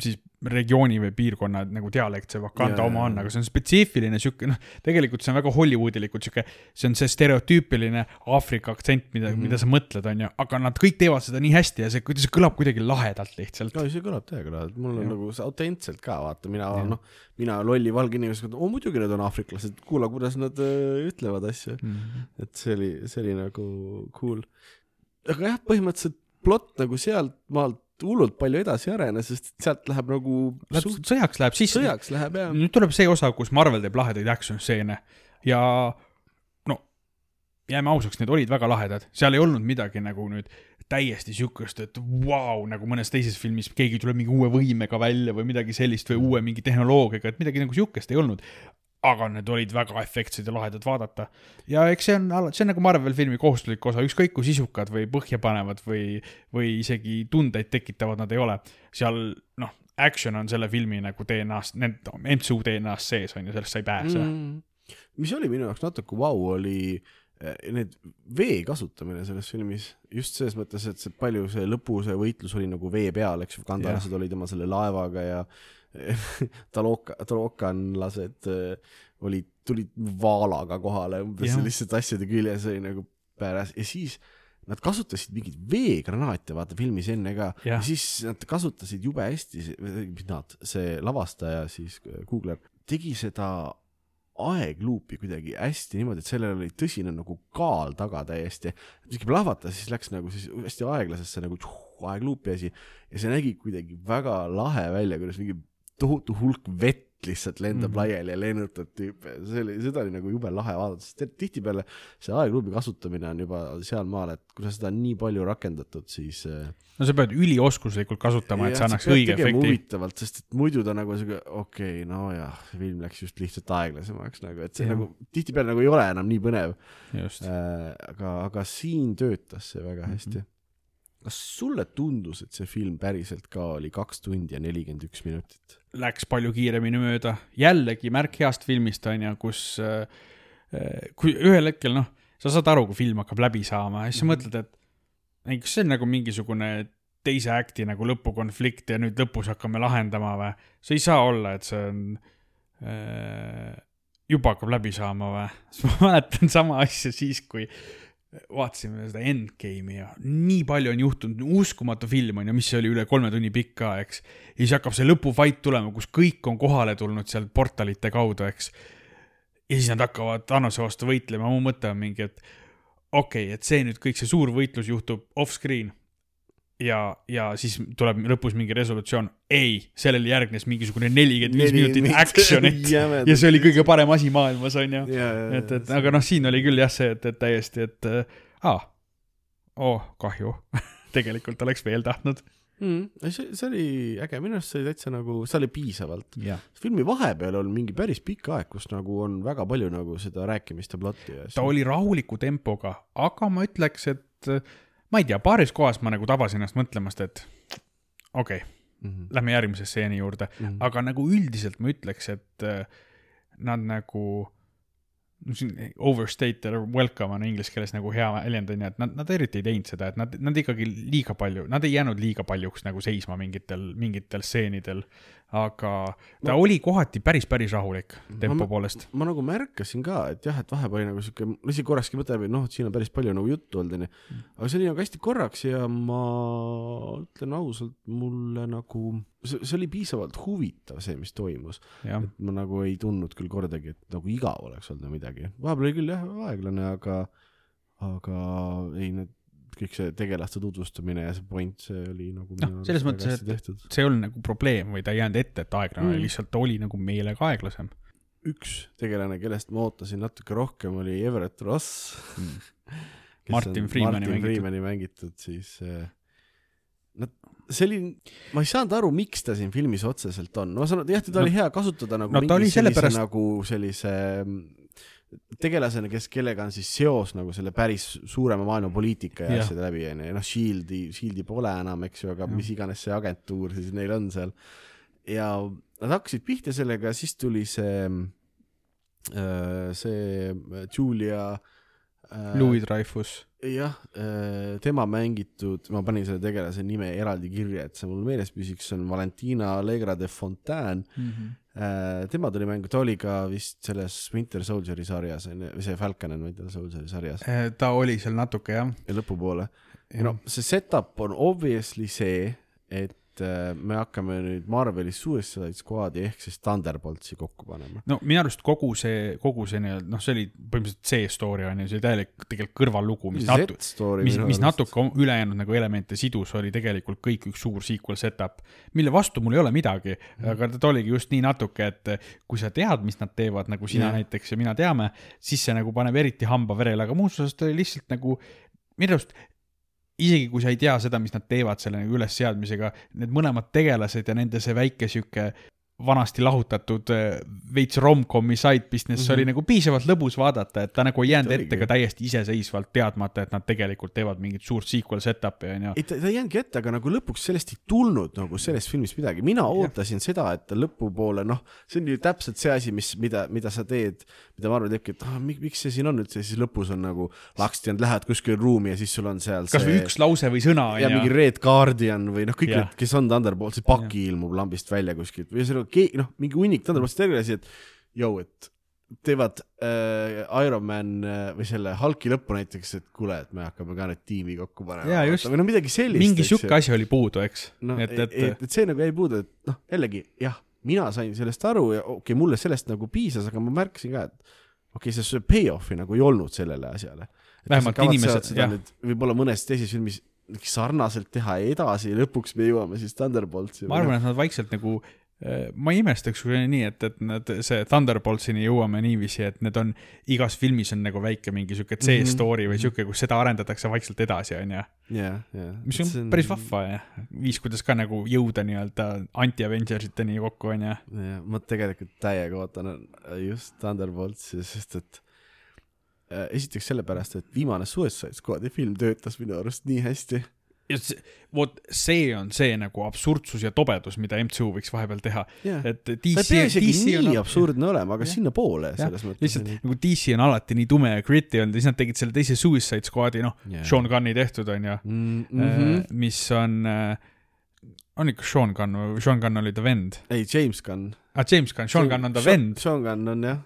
siis regiooni või piirkonna nagu dialekt see Wakanda Jaa, oma on, aga see on spetsiifiline sihuke, noh, tegelikult see on väga Hollywoodilikult sihuke, see on see stereotüüpiline Aafrika aktsent, mida mm. -hmm. mida sa mõtled, on ju, aga nad kõik teevad seda nii hästi ja see, see kõlab kuidagi lahedalt lihtsalt. no see kõlab täiega lahedalt, mul on Jah. nagu see autentselt ka, vaata, mina noh, mina lolli valge inimesega, oo muidugi need on aafriklased, kuula, kuidas nad öö, ütlevad asju. Mhm. et see oli, see oli nagu cool. aga jah, põhimõtteliselt plott nagu sealt maalt hullult palju edasi ei arene, sest sealt läheb nagu Läheb suht sõjaks läheb sisse. sõjaks läheb ja nüüd tuleb see osa, kus Marvel teeb lahedaid action stseene ja no jääme ausaks, need olid väga lahedad, seal ei olnud midagi nagu nüüd täiesti siukest, et vau wow,, nagu mõnes teises filmis keegi tuleb mingi uue võimega välja või midagi sellist või uue mingi tehnoloogiaga, et midagi nagu siukest ei olnud. Aga need olid väga efektsed ja lahedad vaadata. ja eks see on, see on nagu Marvel filmi kohustuslik osa, ükskõik kui sisukad või põhjapanevad või, või isegi tundeid tekitavad nad ei ole. seal noh, action on selle filmi nagu DNA-s, need MCU DNA-s sees on ju, sellest sa ei pääse mm.. mis oli minu jaoks natuke vau, oli need vee kasutamine selles filmis just selles mõttes, et see palju see lõpu see võitlus oli nagu vee peal, eks ju, kandalased olid tema selle laevaga ja (laughs) taloka, talokanlased äh, olid, tulid vaalaga kohale umbes selliste asjade küljes oli nagu pääras ja siis nad kasutasid mingeid veegranaate, vaata filmis enne ka ja. siis nad kasutasid jube hästi, nad, see lavastaja siis, Googler, tegi seda aegluupi kuidagi hästi niimoodi, et sellel oli tõsine nagu kaal taga täiesti. mingi plahvatas, siis läks nagu siis hästi aeglasesse nagu aegluupi asi ja see nägi kuidagi väga lahe välja, kuidas mingi tohutu hulk vett lihtsalt lendab mm -hmm. laiali ja lennutab tüüpe, see oli, seda oli nagu jube lahe vaadata, sest tihtipeale see aegluubi kasutamine on juba sealmaal, et kui sa seda nii palju rakendatud, siis äh, no sa pead ülioskuslikult kasutama, et see annaks õige efekti. huvitavalt, sest et muidu ta nagu siuke, okei okay,, nojah, film läks just lihtsalt aeglasemaks nagu, et see ja. nagu tihtipeale nagu ei ole enam nii põnev. Äh, aga, aga siin töötas see väga hästi mm. -hmm kas sulle tundus, et see film päriselt ka oli kaks tundi ja nelikümmend üks minutit? Läks palju kiiremini mööda, jällegi märk heast filmist on ju, kus äh, äh, kui ühel hetkel noh, sa saad aru, kui film hakkab läbi saama ja siis sa -hmm. mõtled, et kas see on nagu mingisugune teise akti nagu lõpukonflikt ja nüüd lõpus hakkame lahendama või? see ei saa olla, et see on äh, juba hakkab läbi saama või? siis (laughs) ma mäletan sama asja siis, kui vaatasime seda Endgame'i ja nii palju on juhtunud, uskumatu film on ju, mis oli üle kolme tunni pikk ka, eks. ja siis hakkab see lõpufight tulema, kus kõik on kohale tulnud seal portalite kaudu, eks. ja siis nad hakkavad Thanose vastu võitlema, mu mõte on mingi, et okei okay,, et see nüüd kõik see suur võitlus juhtub off-screen ja, ja siis tuleb lõpus mingi resolutsioon, ei, sellele järgnes mingisugune nelikümmend viis minutit action'it (laughs) ja see oli kõige parem asi maailmas, onju. et, et aga noh, siin oli küll jah see, et, et täiesti, et aa, oh, kahju (laughs) tegelikult oleks veel tahtnud mm,. see, see oli äge, minu arust see oli täitsa nagu, see oli piisavalt. filmi vahepeal on mingi päris pikk aeg, kus nagu on väga palju nagu seda rääkimist ja plotti ja. ta oli rahuliku tempoga, aga ma ütleks, et ma ei tea, paaris kohas ma nagu tabasin ennast mõtlemast, et okei okay, mm, -hmm. lähme järgmise stseeni juurde mm, -hmm. aga nagu üldiselt ma ütleks, et äh, nad nagu siin overstate or welcome on inglise keeles nagu hea väljend on ju, et nad, nad eriti ei teinud seda, et nad, nad ikkagi liiga palju, nad ei jäänud liiga paljuks nagu seisma mingitel, mingitel stseenidel aga ta ma, oli kohati päris, päris rahulik tempo ma, poolest. ma nagu märkasin ka, et jah, et vahepeal oli nagu sihuke, mul isegi korrakski mõte läbi, noh, et siin on päris palju nagu juttu olnud, onju. aga see oli nagu hästi korraks ja ma ütlen ausalt, mulle nagu, see, see oli piisavalt huvitav, see, mis toimus. et ma nagu ei tundnud küll kordagi, et nagu igav oleks olnud või midagi. vahepeal oli küll jah, aeglane, aga, aga ei, need kõik see tegelaste tutvustamine ja see point, see oli nagu noh, selles mõttes, et see ei olnud nagu probleem või ta ei jäänud ette, et aeglane mm., lihtsalt oli nagu meelega aeglasem. üks tegelane, kellest ma ootasin natuke rohkem, oli Everett Ross mm. (laughs) Martin Freemani Martin Freemani mängitud, siis äh, no see oli, ma ei saanud aru, miks ta siin filmis otseselt on, ma saan aru, jah, teda no, oli hea kasutada nagu no, mingi sellise pärast... nagu sellise tegelasena, kes, kellega on siis seos nagu selle päris suurema maailma poliitika ja asjade läbi, onju, ja noh, Shieldi, Shieldi pole enam, eks ju, aga ja. mis iganes see agentuur siis neil on seal. ja nad hakkasid pihta sellega, siis tuli see, äh, see Julia äh, Louis Dreyfus. jah, äh, tema mängitud, ma panin selle tegelase nime eraldi kirja, et see mul meeles püsiks, on Valentina Allegra de Fontaine mm. -hmm Äh, tema tuli mängu, ta oli ka vist selles Winter Soldieri sarjas, onju, või see Falcon and Winter Soldieri sarjas. Äh, ta oli seal natuke, jah. ja lõpupoole. no see setup on obviously see, et et äh, me hakkame nüüd Marvelis Suicide Squad'i ehk siis Thunderboltsi kokku panema. no minu arust kogu see, kogu see nii-öelda, noh, see oli põhimõtteliselt see story on ju, see täielik tegelikult kõrvallugu, mis natu-, mis, mis natuke ülejäänud nagu elemente sidus, oli tegelikult kõik üks suur sequel setup, mille vastu mul ei ole midagi mm, -hmm. aga ta oligi just nii natuke, et kui sa tead, mis nad teevad, nagu sina yeah. näiteks ja mina teame, siis see nagu paneb eriti hamba verele, aga muus osas ta oli lihtsalt nagu minu arust isegi kui sa ei tea seda, mis nad teevad selle nagu ülesseadmisega, need mõlemad tegelased ja nende see väike sihuke vanasti lahutatud äh, veits rom-com'i side business mm -hmm. oli nagu piisavalt lõbus vaadata, et ta nagu ei jäänud ette ka täiesti iseseisvalt, teadmata, et nad tegelikult teevad mingit suurt sequel setup'i onju. ei, ta, ta ei jäänudki ette, aga nagu lõpuks sellest ei tulnud nagu sellest filmist midagi, mina ootasin seda, et lõpupoole, noh, see on ju täpselt see asi, mis, mida, mida sa teed, mida Marvel teebki, et ah, miks, see siin on üldse, siis lõpus on nagu laksti on, lähed kuskile ruumi ja siis sul on seal kasvõi üks lause või sõna ja mingi. Red Guardian või noh, kõik Jah. need, kes on Thunderbolt, see Paki ilmub lambist välja kuskilt või ühesõnaga keegi, noh, mingi hunnik Thunderbolt'i tegelasi, et jõu, et teevad äh, Ironman äh, või selle Hulki lõppu näiteks, et kuule, et me hakkame ka nüüd tiimi kokku panema. Või no midagi sellist. mingi sihuke asi oli puudu, eks. noh, et, et, et, et, see nagu jäi puudu, et noh, jällegi jah, mina sain sellest aru ja okei okay,, mulle sellest nagu piisas, aga ma märkasin ka, et okei okay,, see- payoff'i nagu ei olnud sellele asjale. Vähemalt inimesed- seda jah. võib-olla mõnes teises filmis sarnaselt teha edasi ja lõpuks me jõuame siis Thunderboltsi. ma arvan, et nad vaikselt nagu, ma ei imestaks, kui oli nii, et, et nad, see Thunderboltsini jõuame niiviisi, et need on, igas filmis on nagu väike mingi sihuke C-story või sihuke, kus seda arendatakse vaikselt edasi, jah, jah. mis on, on päris vahva ja viis, kuidas ka nagu jõuda nii-öelda anti-Avengersiteni kokku, onju. jah, ma tegelikult täiega ootan äh, just Thunderboltsi, sest et äh, esiteks sellepärast, et viimane Suicide Squad'i film töötas minu arust nii hästi vot see on see nagu absurdsus ja tobedus, mida MCU võiks vahepeal teha, yeah.. et ta ei DC, pea isegi DC nii on absurdne olema, aga Jah. sinnapoole selles mõttes. lihtsalt nagu DC on alati nii tume ja gritty olnud ja siis nad tegid selle teise Suicide Squad'i, noh, Jah. Sean Gunni tehtud onju mm. mm, -hmm. mis on, on ikka Sean Gunn või Sean Gunn oli ta vend? ei, James Gunn. ah, James Gunn, Sean Gunn on ta vend. Sean Gunn on jah,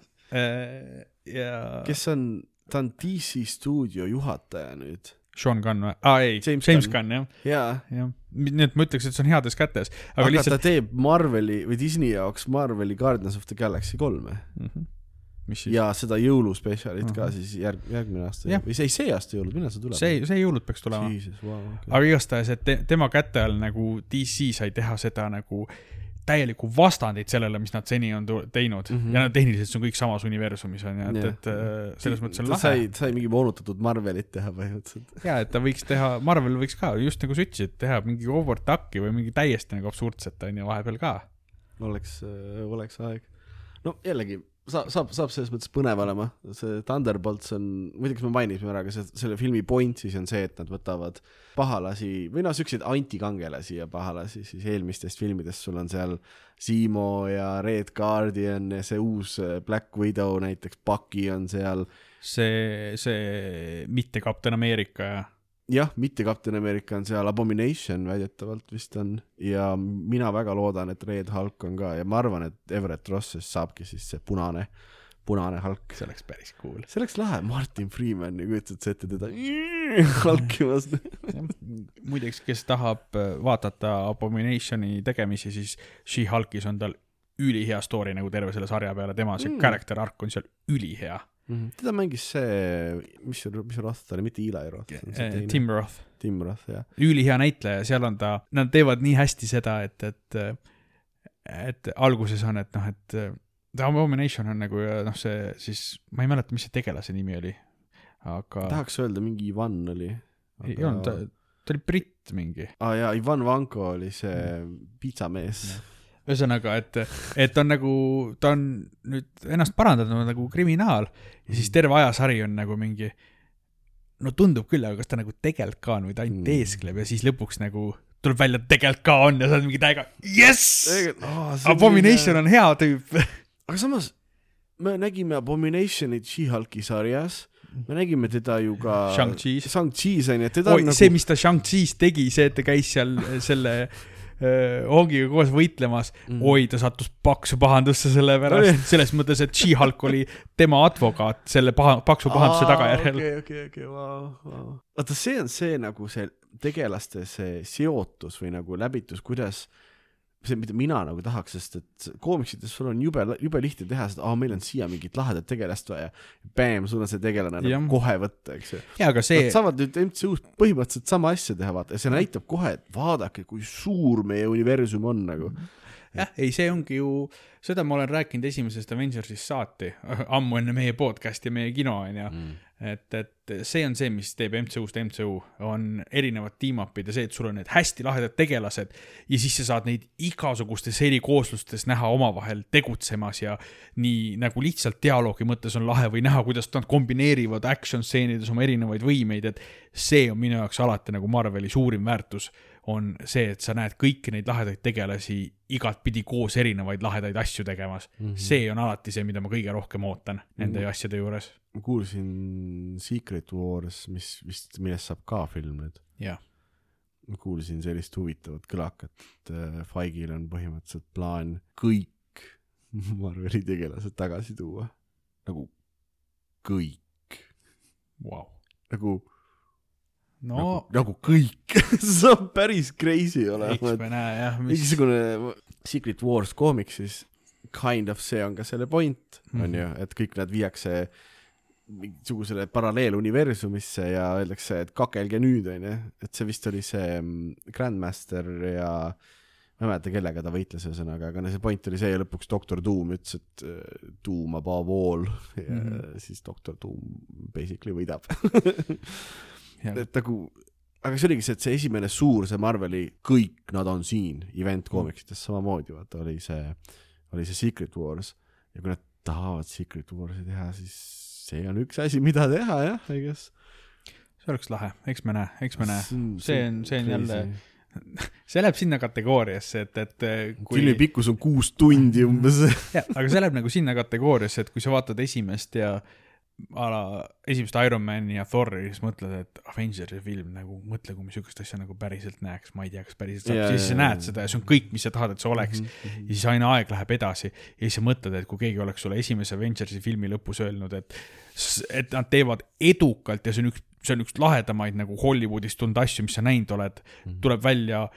ja kes on, ta on DC stuudio juhataja nüüd. Sean Gunn või? aa ei, James James Gunn. Gunn jah, jah. nii et ma ütleks, et see on heades kätes, aga, aga, lihtsalt ta teeb Marveli või Disney jaoks Marveli Guardians of the Galaxy kolme mm. -hmm. ja seda jõuluspetsialit ka Ahah. siis järg, järgmine aasta Jah. või see, see aasta jõulud, millal see tuleb? see, see jõulud peaks tulema. Vau, okei. aga igastahes, et te, tema käte all nagu DC sai teha seda nagu täielikku vastandit sellele, mis nad seni on teinud mm. -hmm. ja nad tehniliselt see on kõik samas universumis on ju, et Jah. et äh, selles mõttes on lahe sai, sai mingi moonutatud Marvelit teha põhimõtteliselt. ja, et ta võiks teha, Marvel võiks ka just nagu sa ütlesid, teha mingi Ducki või mingi täiesti nagu absurdset on ju vahepeal ka. oleks, oleks aeg. no jällegi, saab, saab, saab selles mõttes põnev olema, see Thunderbolts on, muidugi me mainisime ära, aga see, selle filmi point siis on see, et nad võtavad pahalasi või noh, siukseid antikangelasi ja pahalasi siis eelmistest filmidest, sul on seal Zemo ja Red Guardian ja see uus äh, Black Widow näiteks, Bucky on seal, see, see mitte Kapten Ameerika ja jah, mitte Captain America on seal, Abomination väidetavalt vist on ja mina väga loodan, et Red Hulk on ka ja ma arvan, et Everett Rossest saabki siis see punane, punane Hulk. see oleks päris cool. see oleks lahe, Martin Freeman ja kujutad sa ette teda (laughs) halkimas. muideks, kes tahab äh, vaadata Abominationi tegemisi, siis She-Hulkis on tal ülihea story nagu terve selle sarja peale, tema see mm. character arc on seal ülihea. Teda mängis see, mis mis Roth ta oli, mitte Eli Roth, Tim. Tim Roth, Tim Roth, jah. ülihea näitleja, seal on ta, nad teevad nii hästi seda, et, et, et alguses on, et noh, et The Abomination on nagu ja noh, see siis, ma ei mäleta, mis see tegelase nimi oli, aga tahaks öelda mingi Ivan oli. ei olnud, ta, ta oli britt mingi. aa jaa, Ivan Vanko oli see piitsamees. ühesõnaga, et, et on nagu, ta on nüüd ennast parandanud nagu kriminaal ja siis terve ajasari on nagu mingi, no tundub küll, aga kas ta nagu tegelikult ka on või ta ainult Mm. teeskleb ja siis lõpuks nagu tuleb välja, et tegelikult ka on ja sa oled mingi täiega jess, Oh, Abomination on hea tüüp. aga samas me nägime Abominationit She-Hulki sarjas, me nägime teda ju ka Shang-Chi's. Shang-Chi's on ju, et teda oi on, see, nagu mis ta Shang-Chi's tegi, see, et ta käis seal selle Hongiga koos võitlemas mm., oi, ta sattus paksu pahandusse selle pärast, selles mõttes, et She-Hulk oli tema advokaat selle paha, paksu pahanduse tagajärjel. okei, okei, okei, vau, vau. vaata, see on see nagu see tegelaste see seotus või nagu läbitus, kuidas see, mida mina nagu tahaks, sest et koomiksites sul on jube, jube lihtne teha seda, aa, meil on siia mingit lahedat tegelast vaja. Bäm, sul on see tegelane nagu kohe võtta, eks ju. see Nad, saavad nüüd MCU-s põhimõtteliselt sama asja teha, vaata, ja see näitab kohe, et vaadake, kui suur meie universum on nagu. jah, ei, see ongi ju, seda ma olen rääkinud esimesest Avengersist saati, (laughs) ammu enne meie podcast'i ja meie kino, onju. Mm. et, et see on see, mis teeb MCU-st MCU, on erinevad tiimapid ja see, et sul on need hästi lahedad tegelased ja siis sa saad neid igasugustes erikooslustes näha omavahel tegutsemas ja nii nagu lihtsalt dialoogi mõttes on lahe või näha, kuidas nad kombineerivad action stseenides oma erinevaid võimeid, et see on minu jaoks alati nagu Marveli suurim väärtus, on see, et sa näed kõiki neid lahedaid tegelasi igatpidi koos erinevaid lahedaid asju tegemas mm. -hmm. see on alati see, mida ma kõige rohkem ootan nende Mhm. asjade juures. ma kuulsin Secret Wars, mis vist, millest saab ka film nüüd. ma kuulsin sellist huvitavat kõlakat, et äh, Feige'il on põhimõtteliselt plaan kõik (laughs) Marveli tegelased tagasi tuua. nagu kõik, vau. nagu no. Nagu, nagu kõik. (laughs) See on päris crazy olema eks, me näe jah, mis, mingisugune Secret Wars koomiksis kind of see on ka selle point mm, on ju, et kõik nad viiakse mingisugusele paralleeluniversumisse ja öeldakse, et kakelge nüüd, on ju, et see vist oli see mm, Grandmaster ja ma ei mäleta, kellega ta võitles, ühesõnaga, aga no see point oli see ja lõpuks doktor Doom ütles, et äh, Doom above all. Ja mm. -hmm. siis doktor Doom basically võidab (laughs) et nagu, aga see oligi see, et see esimene suur, see Marveli, kõik nad on siin event koomiksites samamoodi, vaata oli see, oli see Secret Wars ja kui nad tahavad Secret Warsi teha, siis see on üks asi, mida teha jah, I guess. see oleks lahe, eks me näe, eks me näe. see on- see on jälle- (laughs) see läheb sinna kategooriasse, et, et kui filmi pikkus on kuus tundi umbes. (laughs) jah, aga see läheb nagu sinna kategooriasse, et kui sa vaatad esimest ja a la esimest Ironmani ja Thori, siis mõtled, et Avengersi film nagu, mõtle, kui me sihukest asja nagu päriselt näeks, ma ei tea, kas päriselt saab yeah,, siis sa jaa, näed jaa. seda ja see on kõik, mis sa tahad, et see oleks mm. Mhm. -hmm. ja siis aina aeg läheb edasi ja siis sa mõtled, et kui keegi oleks sulle esimese Avengersi filmi lõpus öelnud, et, et nad teevad edukalt ja see on üks, see on üks lahedamaid nagu Hollywoodis tulnud asju, mis sa näinud oled, Mhm. tuleb välja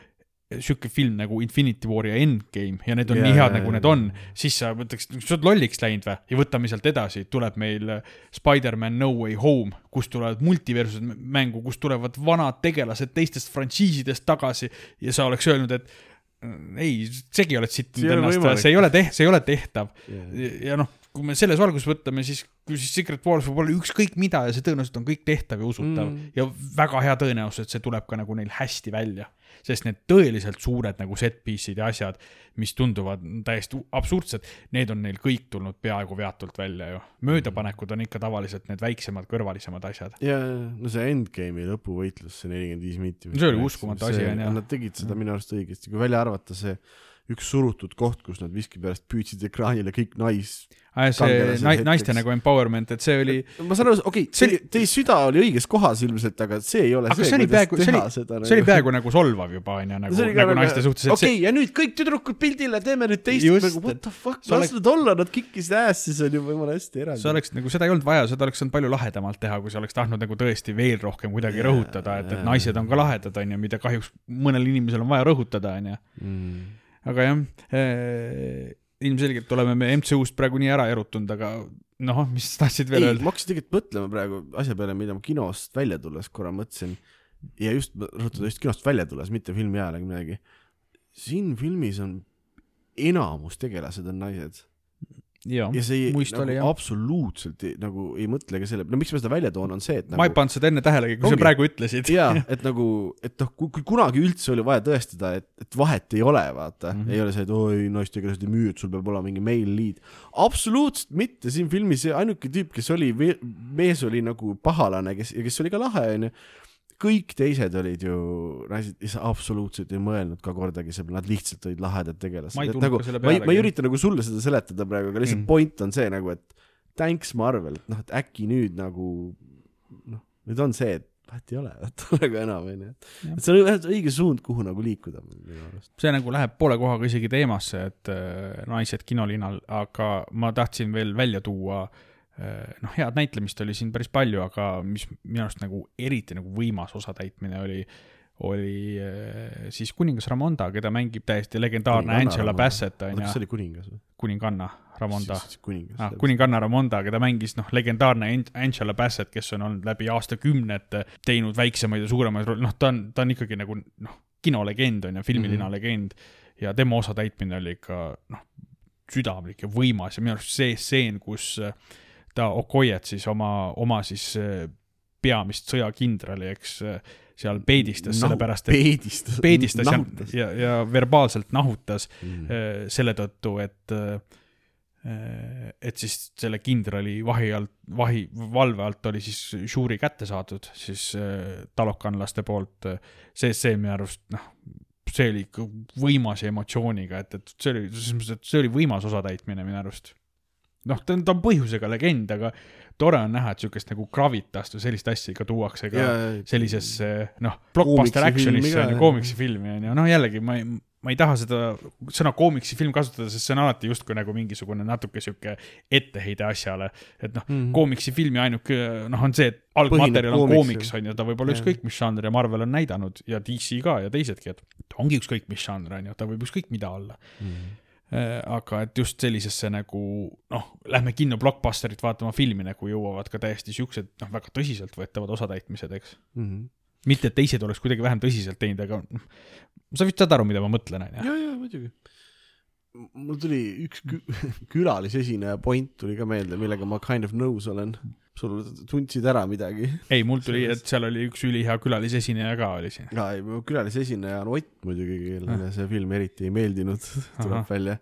sihuke film nagu Infinity War ja Endgame ja need on Jaa, nii head, jaa, nagu jaa. need on, siis sa mõtleks, sa oled lolliks läinud või? Ja võtame sealt edasi, tuleb meil äh, Spider-man No Way Home, kus tulevad multiversused mängu, kus tulevad vanad tegelased teistest frantsiisidest tagasi ja sa oleks öelnud, et äh, ei, segi oled sittinud ennast, see ei ole teh-, see ei ole tehtav. Yeah. ja, ja noh, kui me selles valguses võtame, siis kui siis Secret Wars võib olla ükskõik mida ja see tõenäoliselt on kõik tehtav ja usutav Mm. mm. ja väga hea tõenäosus, et see tuleb ka nagu neil hästi välja. sest need tõeliselt suured nagu set piece'id ja asjad, mis tunduvad täiesti absurdsed, need on neil kõik tulnud peaaegu veatult välja ju. möödapanekud on ikka tavaliselt need väiksemad kõrvalisemad asjad. ja, no see Endgame'i lõpuvõitlus, see nelikümmend viis minti. See oli uskumatu asi, on ju. Nad tegid seda minu arust õigesti, kui välja arvata see üks surutud koht, kus nad miskipärast püüdsid ekraanile kõik nais. see nai- naiste nagu empowerment, et see oli, ma saan aru, okei See okay,, teie süda oli õiges kohas ilmselt, aga see ei ole Aga see, see oli peaaegu- see oli- see oli peaaegu nagu solvav juba onju, nagu, nagu naiste suhtes, okei see, ja nüüd kõik tüdrukud pildile, teeme nüüd teist nagu what the fuck, sa las oleks- nad olla, nad kikkisid äss, siis on ju jumala hästi eraldi. see oleks nagu, seda ei olnud vaja, seda oleks saanud palju lahedamalt teha, kui sa oleks tahtnud nagu tõesti veel rohkem kuidagi rõhutada, et, et naised on ka lahedad, onju, mida kahjuks mõnel inimesel on vaja rõhutada, onju. mm.. Aga jah eh,, ilmselgelt oleme me MCU-st praegu nii ära erutunud, aga noh, mis tahtsid veel ei, öelda? ma hakkasin tegelikult mõtlema praegu asja peale, mida ma kinost välja tulles korra mõtlesin ja just rõhutada just kinost välja tulles, mitte filmi ajal ega midagi. siin filmis on enamus tegelased on naised jaa, ja see ei, muist nagu oli jah. absoluutselt ei, nagu ei mõtle ka selle, no miks ma seda välja toon, on see, et ma ei nagu pannud seda enne tähelegi, kui sa Ongi. praegu ütlesid. jaa, (laughs) et nagu, et noh, kui, kunagi üldse oli vaja tõestada, et, et vahet ei ole, vaata mm. -hmm. ei ole see, et oi, naistegelased ei müü, et sul peab olema mingi male lead. absoluutselt mitte, siin filmis ainuke tüüp, kes oli, mees oli nagu pahalane, kes, kes oli ka lahe, onju. Kõik teised olid ju naised, absoluutselt ei mõelnud ka kordagi selle peale, nad lihtsalt olid lahedad tegelased. Ma ei nagu ma ma ei ürita nagu sulle seda seletada praegu, aga lihtsalt Mm. point on see nagu, et thanks Marvel, et noh, et äkki nüüd nagu noh, nüüd on see, et vahet ei ole, (laughs) nagu enam onju, et see on õige- õige suund, kuhu nagu liikuda minu arust. see nagu läheb poole kohaga isegi teemasse, et äh, naised kinolinal, aga ma tahtsin veel välja tuua äh, noh, head näitlemist oli siin päris palju, aga mis minu arust nagu eriti nagu võimas osatäitmine oli, oli äh, siis kuningas Ramonda, keda mängib täiesti legendaarne Kuninganna Angela Ramonda. Bassett oota, kas see oli kuningas või? kuninganna Ramonda. kuningas ah,. kuninganna Ramonda, keda mängis noh, legendaarne An- Angela Bassett, kes on olnud läbi aastakümnete teinud väiksemaid ja suuremaid rolle, noh, ta on, ta on ikkagi nagu noh, kinolegend on ju, filmilina mm. -hmm. legend. ja tema osatäitmine oli ikka noh, südamlik ja võimas ja minu arust see stseen, kus äh, ta Okoyet siis oma, oma siis äh, peamist sõjakindrali, eks, seal peedistas no,, sellepärast et peedistas. peedistas ja, ja, ja verbaalselt nahutas Mm. äh, selle tõttu, et äh, et siis selle kindrali vahi alt, vahi, valve alt oli siis žuuri kätte saadud siis äh, talokanlaste poolt. see, see minu arust noh, see oli ikka võimas emotsiooniga, et, et see oli, selles mõttes, et see oli võimas osatäitmine minu arust. noh, ta on, ta on põhjusega legend, aga tore on näha, et siukest nagu gravitast või sellist asja ikka tuuakse ka sellisesse noh, blockbuster action'isse on ju, koomiksifilmi on ju, noh jällegi ma ei, ma ei taha seda sõna koomiksifilm kasutada, sest see on alati justkui nagu mingisugune natuke sihuke etteheide asjale. et noh, Mhm. koomiksifilmi ainuke noh, on see, et algmaterjal on koomiks on ju, ta võib olla ükskõik mis žanr ja Marvel on näidanud ja DC ka ja teisedki, et ongi ükskõik mis žanr on ju, ta võib ükskõik mida olla. Mm. Aga et just sellisesse nagu noh, lähme kinno blockbusterit vaatama filmi nagu jõuavad ka täiesti siuksed noh, väga tõsiseltvõetavad osatäitmised, eks Mhm. mitte, et teised oleks kuidagi vähem tõsiselt teinud, aga noh, sa vist saad aru, mida ma mõtlen, onju. ja, ja muidugi. mul tuli üks kü (laughs) külalisesineja point tuli ka meelde, millega ma kind of nõus olen. Sul tundsid ära midagi? ei, mul tuli, et seal oli üks ülihea külalisesineja ka oli siin. jaa, ei, külalisesineja on Ott muidugi, kellele see film eriti ei meeldinud, (laughs) tuleb välja.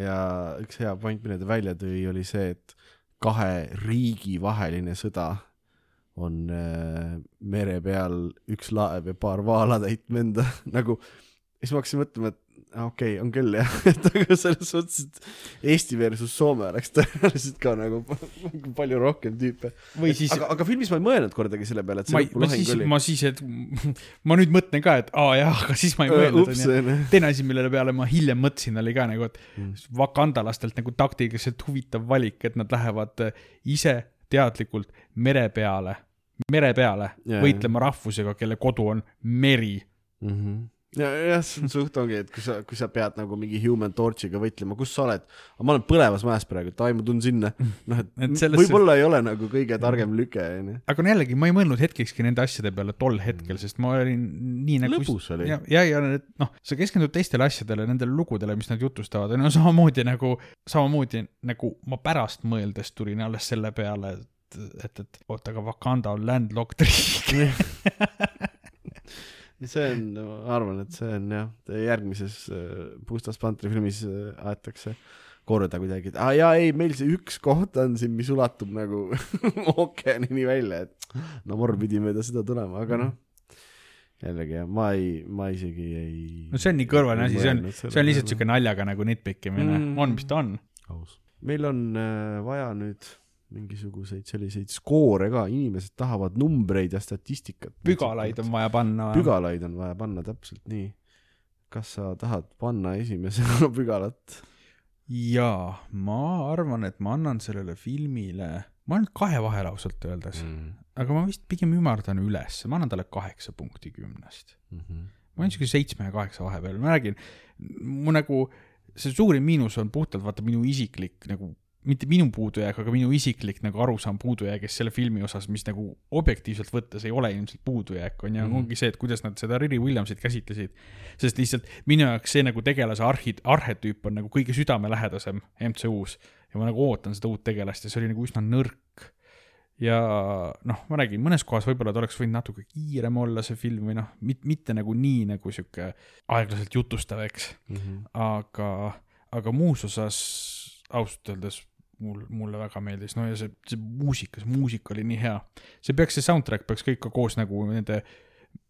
ja üks hea point, mille ta välja tõi, oli see, et kahe riigi vaheline sõda on äh, mere peal üks laev ja paar vaalatäit venda (laughs) nagu, siis ma hakkasin mõtlema, et okei okay,, on küll jah, (laughs) et aga selles suhtes, et Eesti versus Soome oleks tõenäoliselt ka nagu (laughs) palju rohkem tüüpe. siis, aga, aga filmis ma ei mõelnud kordagi selle peale, et see lõpulahing oli. ma siis, et (laughs) ma nüüd mõtlen ka, et aa jaa, aga siis ma ei mõelnud, ups onju. teine asi, millele peale ma hiljem mõtlesin, oli ka nagu, et Mm. vakandalastelt nagu taktiliselt huvitav valik, et nad lähevad äh, ise teadlikult mere peale, mere peale Jaa, võitlema rahvusega, kelle kodu on meri. mm. -hmm. ja, jah, see on suht ongi, et kui sa, kui sa pead nagu mingi Human Torchiga võitlema, kus sa oled? ma olen põlevas mäes praegu, et ai, ma tulen sinna. noh, et, Et võib-olla ei ole nagu kõige targem lüke, onju. aga no jällegi, ma ei mõelnud hetkekski nende asjade peale tol hetkel, sest ma olin nii nagu lõbus oli. ja, ja, ja noh, sa keskendud teistele asjadele, nendele lugudele, mis nad jutustavad, no (laughs) samamoodi nagu, samamoodi nagu ma pärast mõeldes tulin alles selle peale, et, et, et oota, aga Wakanda on landlocked riik. (laughs) (laughs) see on, ma arvan, et see on jah, järgmises äh, Pustas Pantri filmis äh, aetakse korda kuidagi, et aa jaa, ei, meil see üks koht on siin, mis ulatub nagu (laughs) ookeanini välja, et no mor pidi mööda seda tulema, aga noh, jällegi jah, ma ei, ma isegi ei no see on nii kõrvaline asi, see on, see on lihtsalt siuke naljaga nagu nitpikkimine Mm. on, mis ta on. aus. meil on äh, vaja nüüd mingisuguseid selliseid skoore ka, inimesed tahavad numbreid ja statistikat. pügalaid on vaja panna. pügalaid on vaja panna täpselt nii. kas sa tahad panna esimesena (laughs) pügalat? jaa, ma arvan, et ma annan sellele filmile, ma olen kahe vahel ausalt öeldes mm., aga ma vist pigem ümardan üles, ma annan talle kaheksa punkti kümnest. Mhm. ma olen siuke seitsme ja kaheksa vahepeal, ma räägin, mu nagu see suurim miinus on puhtalt vaata minu isiklik nagu mitte minu puudujääk, aga minu isiklik nagu arusaam puudujäägist selle filmi osas, mis nagu objektiivselt võttes ei ole ilmselt puudujääk, on ju mm. -hmm. ongi see, et kuidas nad seda Riri Williamsit käsitlesid. sest lihtsalt minu jaoks see nagu tegelase arhi-, arhetüüp on nagu kõige südamelähedasem MCU-s ja ma nagu ootan seda uut tegelast ja see oli nagu üsna nõrk. ja noh, ma räägin, mõnes kohas võib-olla ta oleks võinud natuke kiirem olla, see film või noh, mitte nagu nii nagu sihuke aeglaselt jutustav, eks Mhm. aga, aga muus osas ausalt öeldes mul, mulle väga meeldis, no ja see, see muusika, see muusika oli nii hea. see peaks, see soundtrack peaks kõik ka koos nagu nende,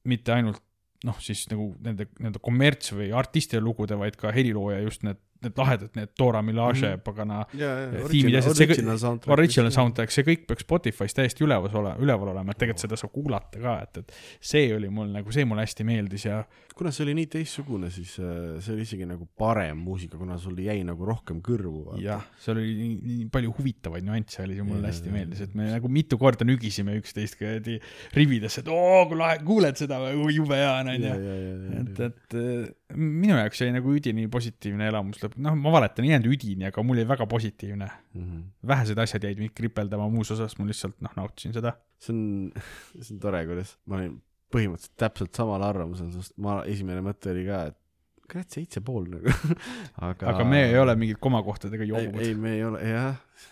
mitte ainult noh, siis nagu nende, nende kommerts või artistide lugude, vaid ka helilooja just need, need lahedad, need Dora Milaje mm. -hmm. pagana ja, ja tiimid ja asjad, see kõik- original soundtrack. see kõik peaks Spotify's täiesti üleval olema, üleval olema, et tegelikult seda saab kuulata ka, et, et see oli mul nagu, see mulle hästi meeldis ja kuna see oli nii teistsugune, siis äh, see oli isegi nagu parem muusika, kuna sul jäi nagu rohkem kõrvu. jah, seal oli nii, nii palju huvitavaid nüansse oli, see mulle Jaa, hästi jaa, meeldis, et me nagu mitu korda nügisime üksteist kuradi rividesse, et oo, kui lahe, kuuled seda või, jube hea on, ja, onju. ja, ja, et, et äh, minu jaoks oli nagu üdini positiivne elamus lõpp, noh, ma valetan, jäänud üdini, aga mul oli väga positiivne. ja. vähesed asjad jäid mind kripeldama, muus osas ma lihtsalt noh, nautisin seda. see on, (laughs) see on tore, kuidas ma olin põhimõtteliselt täpselt samal arvamusel, sest ma, esimene mõte oli ka, et kurat seitse pool nagu (laughs) aga aga me ei ole mingid komakohtadega ei, jobud. ei, me ei ole, jah.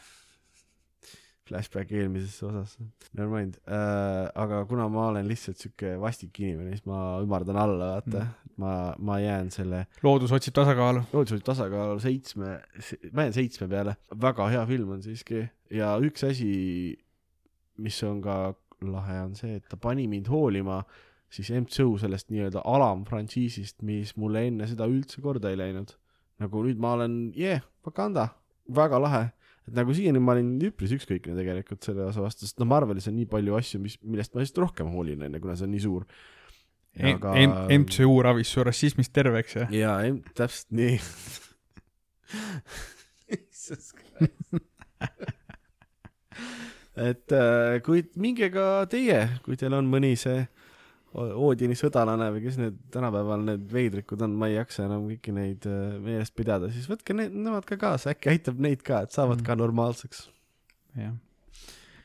Flashback eelmisesse osasse, never mind äh,. aga kuna ma olen lihtsalt sihuke vastik inimene, siis ma ümardan alla, vaata mm.. ma, ma jään selle loodus otsib tasakaalu. looduslik tasakaal seitsme, ma jään seitsme peale. väga hea film on siiski ja üks asi, mis on ka lahe, on see, et ta pani mind hoolima siis MCU sellest nii-öelda alamfrantsiisist, mis mulle enne seda üldse korda ei läinud. nagu nüüd ma olen, yeah, Wakanda, väga lahe. et nagu siiani ma olin üpris ükskõikne tegelikult selle osa vastu, sest noh, Marvelis on nii palju asju, mis, millest ma lihtsalt rohkem hoolin, onju, kuna see on nii suur. Aga- MCU ravis su rassismist terveks ja jaa, täpselt nii. et äh, kui minge ka teie, kui teil on mõni see Oodini sõdalane või kes need tänapäeval need veidrikud on, ma ei jaksa enam kõiki neid äh, meelest pidada, siis võtke need, nemad ka kaasa, äkki aitab neid ka, et saavad Mm. ka normaalseks. jah.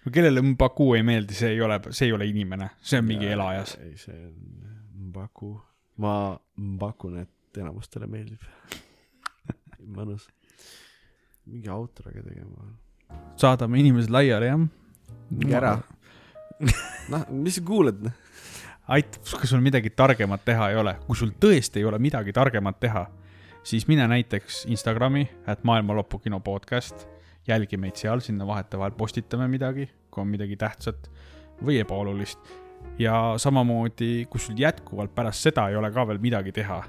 no kellele Mbaku ei meeldi, see ei ole, see ei ole inimene, see on mingi elajas. ei, see on Mbaku, ma pakun, et enamustele meeldib. (laughs) mõnus. mingi autoraga tegema. saadame inimesed laiali, jah. minge ära. (laughs) noh, mis sa kuulad? aitab, kui sul midagi targemat teha ei ole, kui sul tõesti ei ole midagi targemat teha, siis mine näiteks Instagrami, et maailma lõpu kino podcast, jälgi meid seal, sinna vahetevahel postitame midagi, kui on midagi tähtsat või ebaolulist. Ja samamoodi, kui sul jätkuvalt pärast seda ei ole ka veel midagi teha,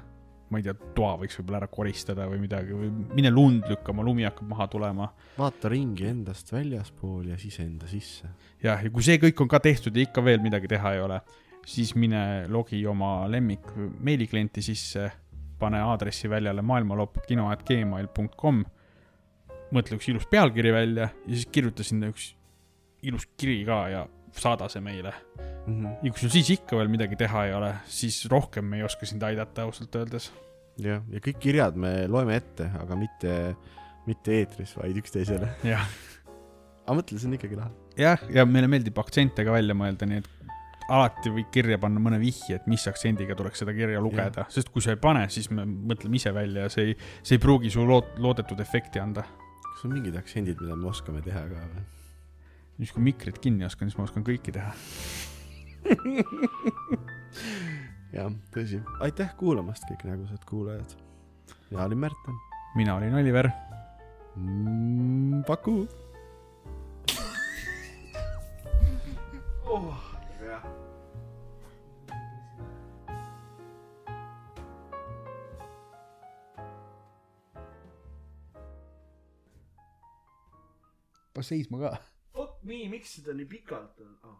ma ei tea, toa võiks võib-olla ära koristada või midagi või mine lund lükkama, lumi hakkab maha tulema. vaata ringi endast väljaspool ja siis enda sisse. jah, ja kui see kõik on ka tehtud ja ikka veel midagi teha ei ole, siis mine logi oma lemmik meiliklienti sisse, pane aadressi väljale maailmalopukino.gmail.com, mõtle üks ilus pealkiri välja ja siis kirjuta sinna üks ilus kiri ka ja saada see meile. ja kui sul siis ikka veel midagi teha ei ole, siis rohkem me ei oska sind aidata ausalt öeldes. jah, ja kõik kirjad me loeme ette, aga mitte, mitte eetris, vaid üksteisele. aga mõtle, see on ikkagi lahe. jah, ja meile meeldib aktsente ka välja mõelda, nii et alati võid kirja panna mõne vihje, et mis aktsendiga tuleks seda kirja lugeda, sest kui sa ei pane, siis me mõtleme ise välja ja see ei, see ei pruugi su lood-, loodetud efekti anda. kas on mingid aktsendid, mida me oskame teha ka või? Siis kui mikrit kinni oskan, siis ma oskan kõiki teha. (laughs) jah, tõsi. aitäh kuulamast, kõik nägusad kuulajad. mina olin Märten mina olin Oliver. mm,. Paku. pane seisma ka. nii, miks seda nii pikalt on oh.?